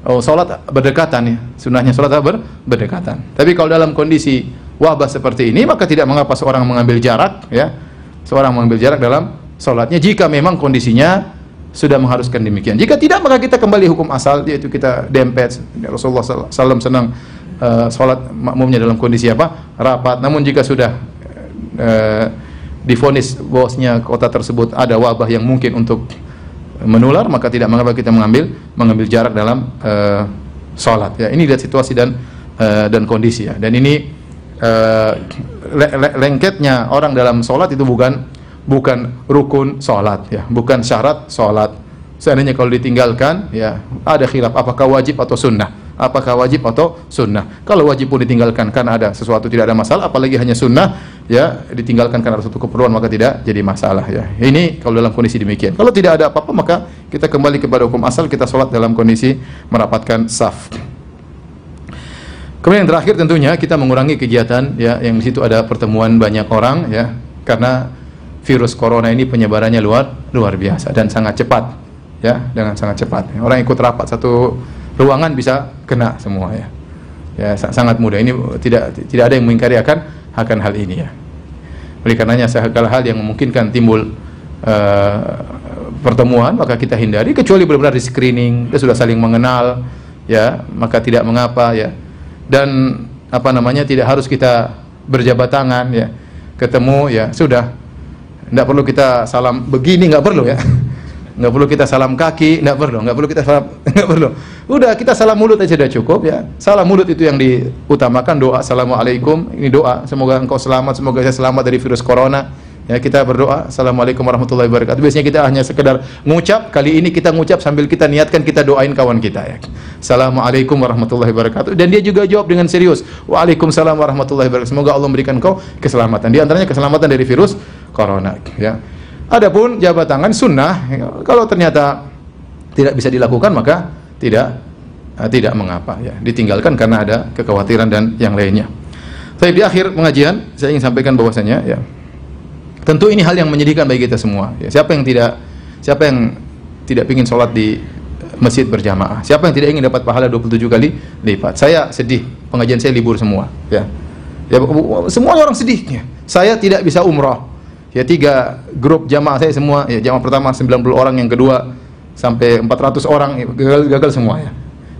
oh, sholat berdekatan ya sunnahnya sholat ber, berdekatan tapi kalau dalam kondisi wabah seperti ini maka tidak mengapa seorang mengambil jarak ya seorang mengambil jarak dalam sholatnya jika memang kondisinya sudah mengharuskan demikian. Jika tidak maka kita kembali hukum asal yaitu kita dempet. Rasulullah SAW senang uh, sholat makmumnya dalam kondisi apa? Rapat. Namun jika sudah uh, difonis bosnya kota tersebut ada wabah yang mungkin untuk menular maka tidak mengapa kita mengambil mengambil jarak dalam uh, sholat. Ya ini lihat situasi dan uh, dan kondisi ya. Dan ini uh, lengketnya orang dalam sholat itu bukan bukan rukun sholat ya bukan syarat sholat Seandainya kalau ditinggalkan, ya ada khilaf apakah wajib atau sunnah. Apakah wajib atau sunnah? Kalau wajib pun ditinggalkan karena ada sesuatu tidak ada masalah, apalagi hanya sunnah, ya ditinggalkan karena ada suatu keperluan maka tidak jadi masalah. Ya ini kalau dalam kondisi demikian. Kalau tidak ada apa-apa maka kita kembali kepada hukum asal kita sholat dalam kondisi merapatkan saf. Kemudian yang terakhir tentunya kita mengurangi kegiatan ya yang di situ ada pertemuan banyak orang ya karena virus corona ini penyebarannya luar luar biasa dan sangat cepat ya dengan sangat cepat. Orang ikut rapat satu ruangan bisa kena semua ya. Ya sangat mudah. Ini tidak tidak ada yang mengingkari akan akan hal ini ya. Oleh karenanya segala hal yang memungkinkan timbul uh, pertemuan maka kita hindari kecuali benar-benar di screening, kita sudah saling mengenal ya, maka tidak mengapa ya dan apa namanya tidak harus kita berjabat tangan ya ketemu ya sudah tidak perlu kita salam begini nggak perlu ya nggak perlu kita salam kaki nggak perlu nggak perlu kita salam nggak perlu udah kita salam mulut aja sudah cukup ya salam mulut itu yang diutamakan doa assalamualaikum ini doa semoga engkau selamat semoga saya selamat dari virus corona Ya, kita berdoa, Assalamualaikum warahmatullahi wabarakatuh. Biasanya kita hanya sekedar mengucap, kali ini kita mengucap sambil kita niatkan kita doain kawan kita ya. Assalamualaikum warahmatullahi wabarakatuh. Dan dia juga jawab dengan serius. Waalaikumsalam warahmatullahi wabarakatuh. Semoga Allah memberikan kau keselamatan. Di antaranya keselamatan dari virus corona ya. Adapun jabat tangan sunnah, kalau ternyata tidak bisa dilakukan maka tidak uh, tidak mengapa ya. Ditinggalkan karena ada kekhawatiran dan yang lainnya. Tapi di akhir pengajian saya ingin sampaikan bahwasanya ya Tentu ini hal yang menyedihkan bagi kita semua. Ya, siapa yang tidak siapa yang tidak ingin sholat di masjid berjamaah? Siapa yang tidak ingin dapat pahala 27 kali lipat? Saya sedih, pengajian saya libur semua, ya. Ya semua orang sedih. Ya. Saya tidak bisa umrah. Ya tiga grup jamaah saya semua, ya jamaah pertama 90 orang, yang kedua sampai 400 orang ya, gagal gagal semua ya.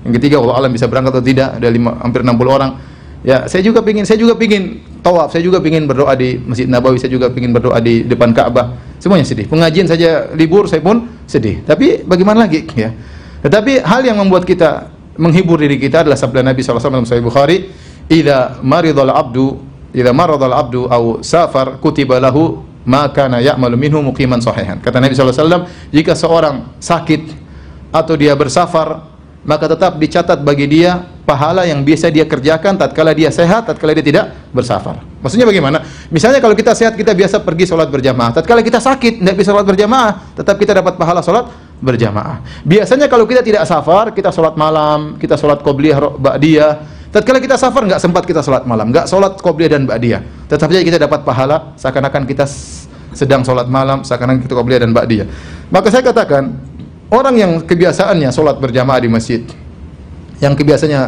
Yang ketiga Allah alam bisa berangkat atau tidak, ada lima, hampir 60 orang. Ya, saya juga pingin, saya juga pingin tawaf, saya juga ingin berdoa di Masjid Nabawi, saya juga ingin berdoa di depan Ka'bah. Semuanya sedih. Pengajian saja libur, saya pun sedih. Tapi bagaimana lagi ya? Tetapi hal yang membuat kita menghibur diri kita adalah sabda Nabi SAW dalam Sahih Bukhari, "Idza maridul abdu, idza maradul abdu au safar kutiba lahu ma kana ya'malu minhu muqiman sahihan." Kata Nabi SAW, jika seorang sakit atau dia bersafar, maka tetap dicatat bagi dia pahala yang biasa dia kerjakan tatkala dia sehat, tatkala dia tidak bersafar. Maksudnya bagaimana? Misalnya kalau kita sehat, kita biasa pergi sholat berjamaah. Tatkala kita sakit, tidak bisa sholat berjamaah, tetap kita dapat pahala sholat berjamaah. Biasanya kalau kita tidak safar, kita sholat malam, kita sholat qobliyah, ba'diyah. Tatkala kita safar, nggak sempat kita sholat malam, nggak sholat qobliyah dan ba'diyah. Tetap saja kita dapat pahala, seakan-akan kita sedang sholat malam, seakan-akan kita qobliyah dan ba'diyah. Maka saya katakan, orang yang kebiasaannya sholat berjamaah di masjid, yang kebiasaannya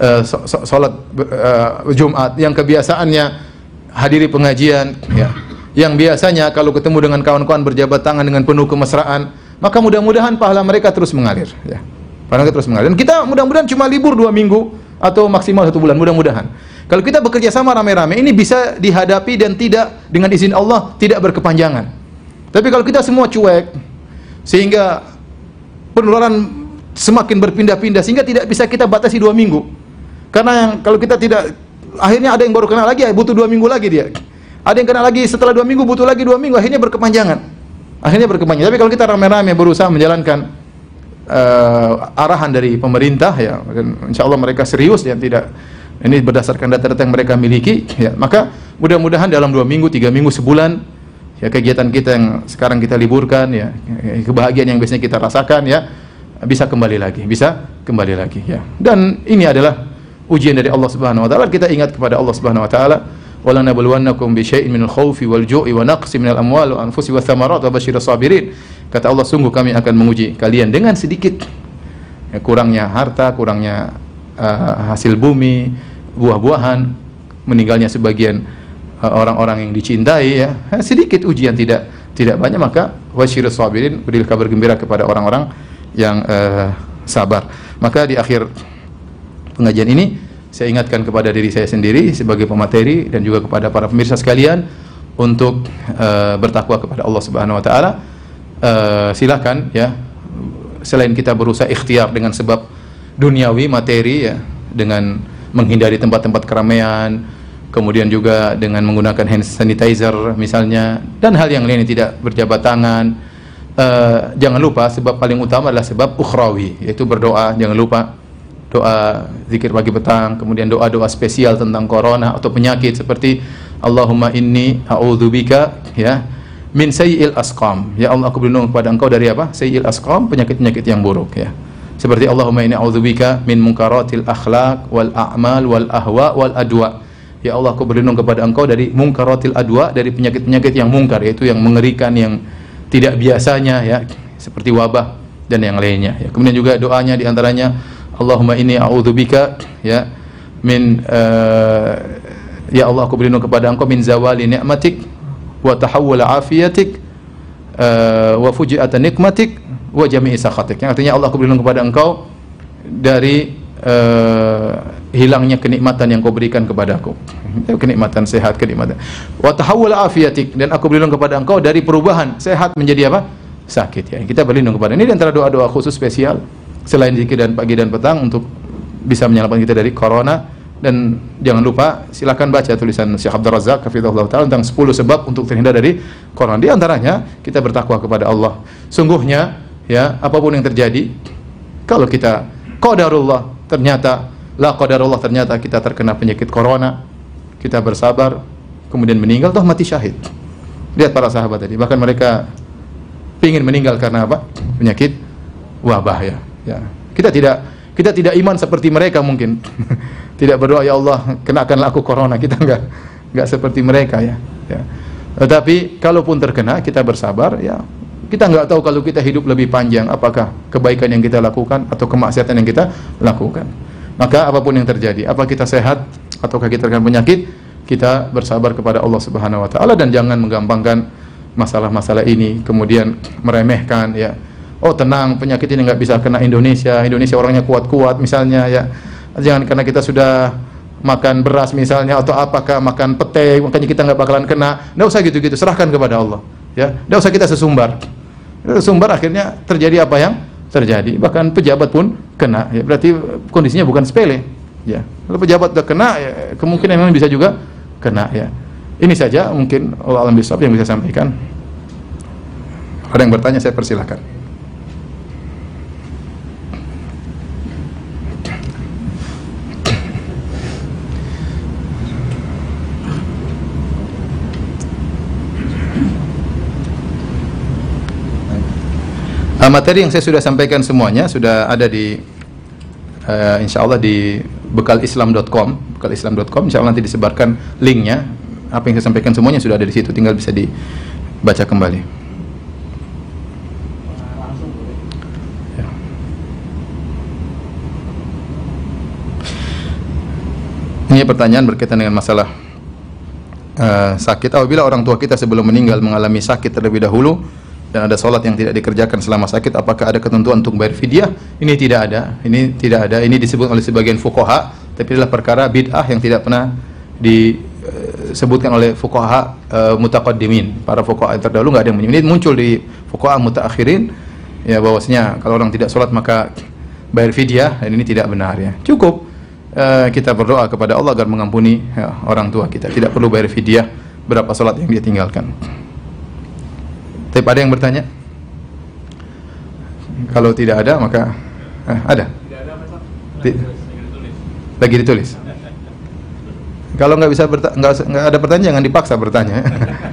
uh, sholat uh, Jumat, yang kebiasaannya hadiri pengajian, ya, yang biasanya kalau ketemu dengan kawan-kawan berjabat tangan dengan penuh kemesraan, maka mudah-mudahan pahala mereka terus mengalir, ya. Pahala mereka terus mengalir. Dan kita mudah-mudahan cuma libur dua minggu atau maksimal satu bulan, mudah-mudahan. Kalau kita bekerja sama rame-rame, ini bisa dihadapi dan tidak dengan izin Allah tidak berkepanjangan. Tapi kalau kita semua cuek, sehingga penularan semakin berpindah-pindah sehingga tidak bisa kita batasi dua minggu. Karena yang kalau kita tidak akhirnya ada yang baru kena lagi butuh dua minggu lagi dia. Ada yang kena lagi setelah dua minggu butuh lagi dua minggu akhirnya berkepanjangan. Akhirnya berkepanjangan. Tapi kalau kita rame-rame berusaha menjalankan uh, arahan dari pemerintah ya, insya Allah mereka serius ya tidak ini berdasarkan data-data yang mereka miliki ya maka mudah-mudahan dalam dua minggu tiga minggu sebulan ya kegiatan kita yang sekarang kita liburkan ya kebahagiaan yang biasanya kita rasakan ya bisa kembali lagi, bisa kembali lagi ya. Dan ini adalah ujian dari Allah Subhanahu wa taala. Kita ingat kepada Allah Subhanahu wa taala, "Wala nabluwannakum bi syai'in khaufi wal ju'i wa wa thamarat sabirin." Kata Allah, sungguh kami akan menguji kalian dengan sedikit ya, kurangnya harta, kurangnya uh, hasil bumi, buah-buahan, meninggalnya sebagian uh, orang-orang uh, yang dicintai ya. Sedikit ujian tidak tidak banyak maka wasyirus sabirin berilah kabar gembira kepada orang-orang yang uh, sabar. Maka di akhir pengajian ini saya ingatkan kepada diri saya sendiri sebagai pemateri dan juga kepada para pemirsa sekalian untuk uh, bertakwa kepada Allah Subhanahu wa taala. Uh, silakan ya. Selain kita berusaha ikhtiar dengan sebab duniawi materi ya dengan menghindari tempat-tempat keramaian kemudian juga dengan menggunakan hand sanitizer misalnya dan hal yang lain tidak berjabat tangan. Uh, jangan lupa sebab paling utama adalah sebab ukhrawi yaitu berdoa. Jangan lupa doa zikir pagi petang kemudian doa-doa spesial tentang corona atau penyakit seperti Allahumma inni a'udzubika ya min sayyi'il asqam. Ya Allah aku berlindung kepada engkau dari apa? Sayyi'il asqam penyakit-penyakit yang buruk ya. Seperti Allahumma inni a'udzubika min munkaratil akhlaq wal a'mal wal ahwa wal adwa. Ya Allah aku berlindung kepada engkau dari munkaratil adwa dari penyakit-penyakit yang mungkar yaitu yang mengerikan yang tidak biasanya ya seperti wabah dan yang lainnya ya. Kemudian juga doanya di antaranya Allahumma inni a'udzubika ya min uh, ya Allah aku berlindung kepada Engkau min zawali ni'matik wa tahawul afiyatik uh, wa fuji'ata nikmatik wa jami'i sakhatik. Yang artinya Allah aku berlindung kepada Engkau dari uh, hilangnya kenikmatan yang kau berikan kepadaku. Kenikmatan sehat, kenikmatan. Wa tahawul afiyatik dan aku berlindung kepada Engkau dari perubahan sehat menjadi apa? Sakit ya. Kita berlindung kepada. Ini di antara doa-doa khusus spesial selain zikir dan pagi dan petang untuk bisa menyelamatkan kita dari corona dan jangan lupa silakan baca tulisan Syekh Abdul Razak hafizahullah taala tentang 10 sebab untuk terhindar dari corona. Di antaranya kita bertakwa kepada Allah. Sungguhnya ya apa pun yang terjadi kalau kita qadarullah ternyata la qadarullah ternyata kita terkena penyakit corona, kita bersabar kemudian meninggal toh mati syahid. Lihat para sahabat tadi, bahkan mereka ingin meninggal karena apa? Penyakit wabah ya. Ya. Kita tidak kita tidak iman seperti mereka mungkin. tidak berdoa ya Allah kenakanlah aku corona. Kita enggak enggak seperti mereka ya. ya. Tetapi kalaupun terkena kita bersabar ya. Kita enggak tahu kalau kita hidup lebih panjang apakah kebaikan yang kita lakukan atau kemaksiatan yang kita lakukan. Maka apa pun yang terjadi, apa kita sehat ataukah kita terkena penyakit, kita bersabar kepada Allah Subhanahu wa taala dan jangan menggampangkan masalah-masalah ini kemudian meremehkan ya oh tenang penyakit ini nggak bisa kena Indonesia. Indonesia orangnya kuat-kuat misalnya ya. Jangan karena kita sudah makan beras misalnya atau apakah makan pete makanya kita nggak bakalan kena. Nggak usah gitu-gitu serahkan kepada Allah ya. Nggak usah kita sesumbar. Sesumbar akhirnya terjadi apa yang terjadi? Bahkan pejabat pun kena ya. Berarti kondisinya bukan sepele ya. Kalau pejabat udah kena ya, kemungkinan memang bisa juga kena ya. Ini saja mungkin Allah alam yang bisa sampaikan. Ada yang bertanya saya persilahkan Uh, materi yang saya sudah sampaikan semuanya sudah ada di uh, insya Allah di bekalislam.com bekalislam.com insya Allah nanti disebarkan linknya. Apa yang saya sampaikan semuanya sudah ada di situ tinggal bisa dibaca kembali. Ini pertanyaan berkaitan dengan masalah uh, sakit. Apabila orang tua kita sebelum meninggal mengalami sakit terlebih dahulu dan ada solat yang tidak dikerjakan selama sakit apakah ada ketentuan untuk bayar fidyah? Ini tidak ada. Ini tidak ada. Ini disebut oleh sebagian fuqaha tapi adalah perkara bid'ah yang tidak pernah disebutkan oleh fuqaha uh, mutaqaddimin. Para yang terdahulu nggak ada yang ini muncul di fuqaha mutaakhirin ya bahwasanya kalau orang tidak solat maka bayar fidyah dan ini tidak benar ya. Cukup uh, kita berdoa kepada Allah agar mengampuni ya, orang tua kita. Tidak perlu bayar fidyah berapa solat yang dia tinggalkan tapi ada yang bertanya? Kalau tidak ada maka eh, ada. Lagi ditulis. Kalau nggak bisa nggak ada pertanyaan jangan dipaksa bertanya.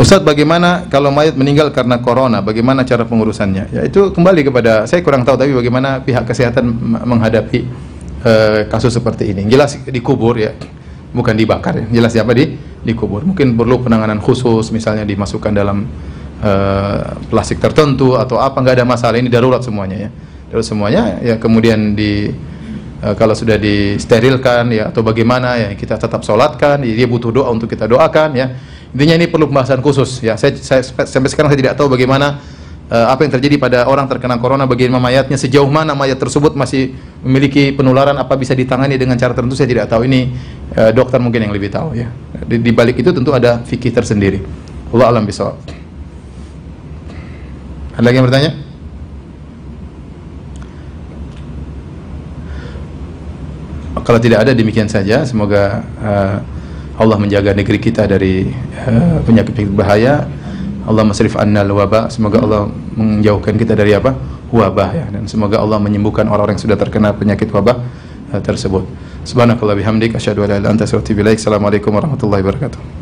Ustaz bagaimana kalau mayat meninggal karena corona? Bagaimana cara pengurusannya? Ya itu kembali kepada saya kurang tahu tapi bagaimana pihak kesehatan menghadapi uh, kasus seperti ini. Jelas dikubur ya. Bukan dibakar ya. Jelas siapa di dikubur. Mungkin perlu penanganan khusus misalnya dimasukkan dalam uh, plastik tertentu atau apa. Nggak ada masalah ini darurat semuanya ya. Darurat semuanya ya kemudian di uh, kalau sudah disterilkan ya atau bagaimana ya kita tetap sholatkan ya, dia butuh doa untuk kita doakan ya Intinya ini perlu pembahasan khusus ya. Saya, saya sampai sekarang saya tidak tahu bagaimana uh, apa yang terjadi pada orang terkena corona bagaimana mayatnya sejauh mana mayat tersebut masih memiliki penularan apa bisa ditangani dengan cara tertentu saya tidak tahu ini uh, dokter mungkin yang lebih tahu ya. Di, di balik itu tentu ada fikih tersendiri. Allah alam bisawab. Ada lagi yang bertanya? Kalau tidak ada demikian saja. Semoga uh, Allah menjaga negeri kita dari uh, penyakit-penyakit bahaya. Allah masrif annal wabah. Semoga Allah menjauhkan kita dari apa? Wabah ya. Dan semoga Allah menyembuhkan orang-orang yang sudah terkena penyakit wabah uh, tersebut. Subhanakallah bihamdik asyhadu an la anta. Assalamualaikum warahmatullahi wabarakatuh.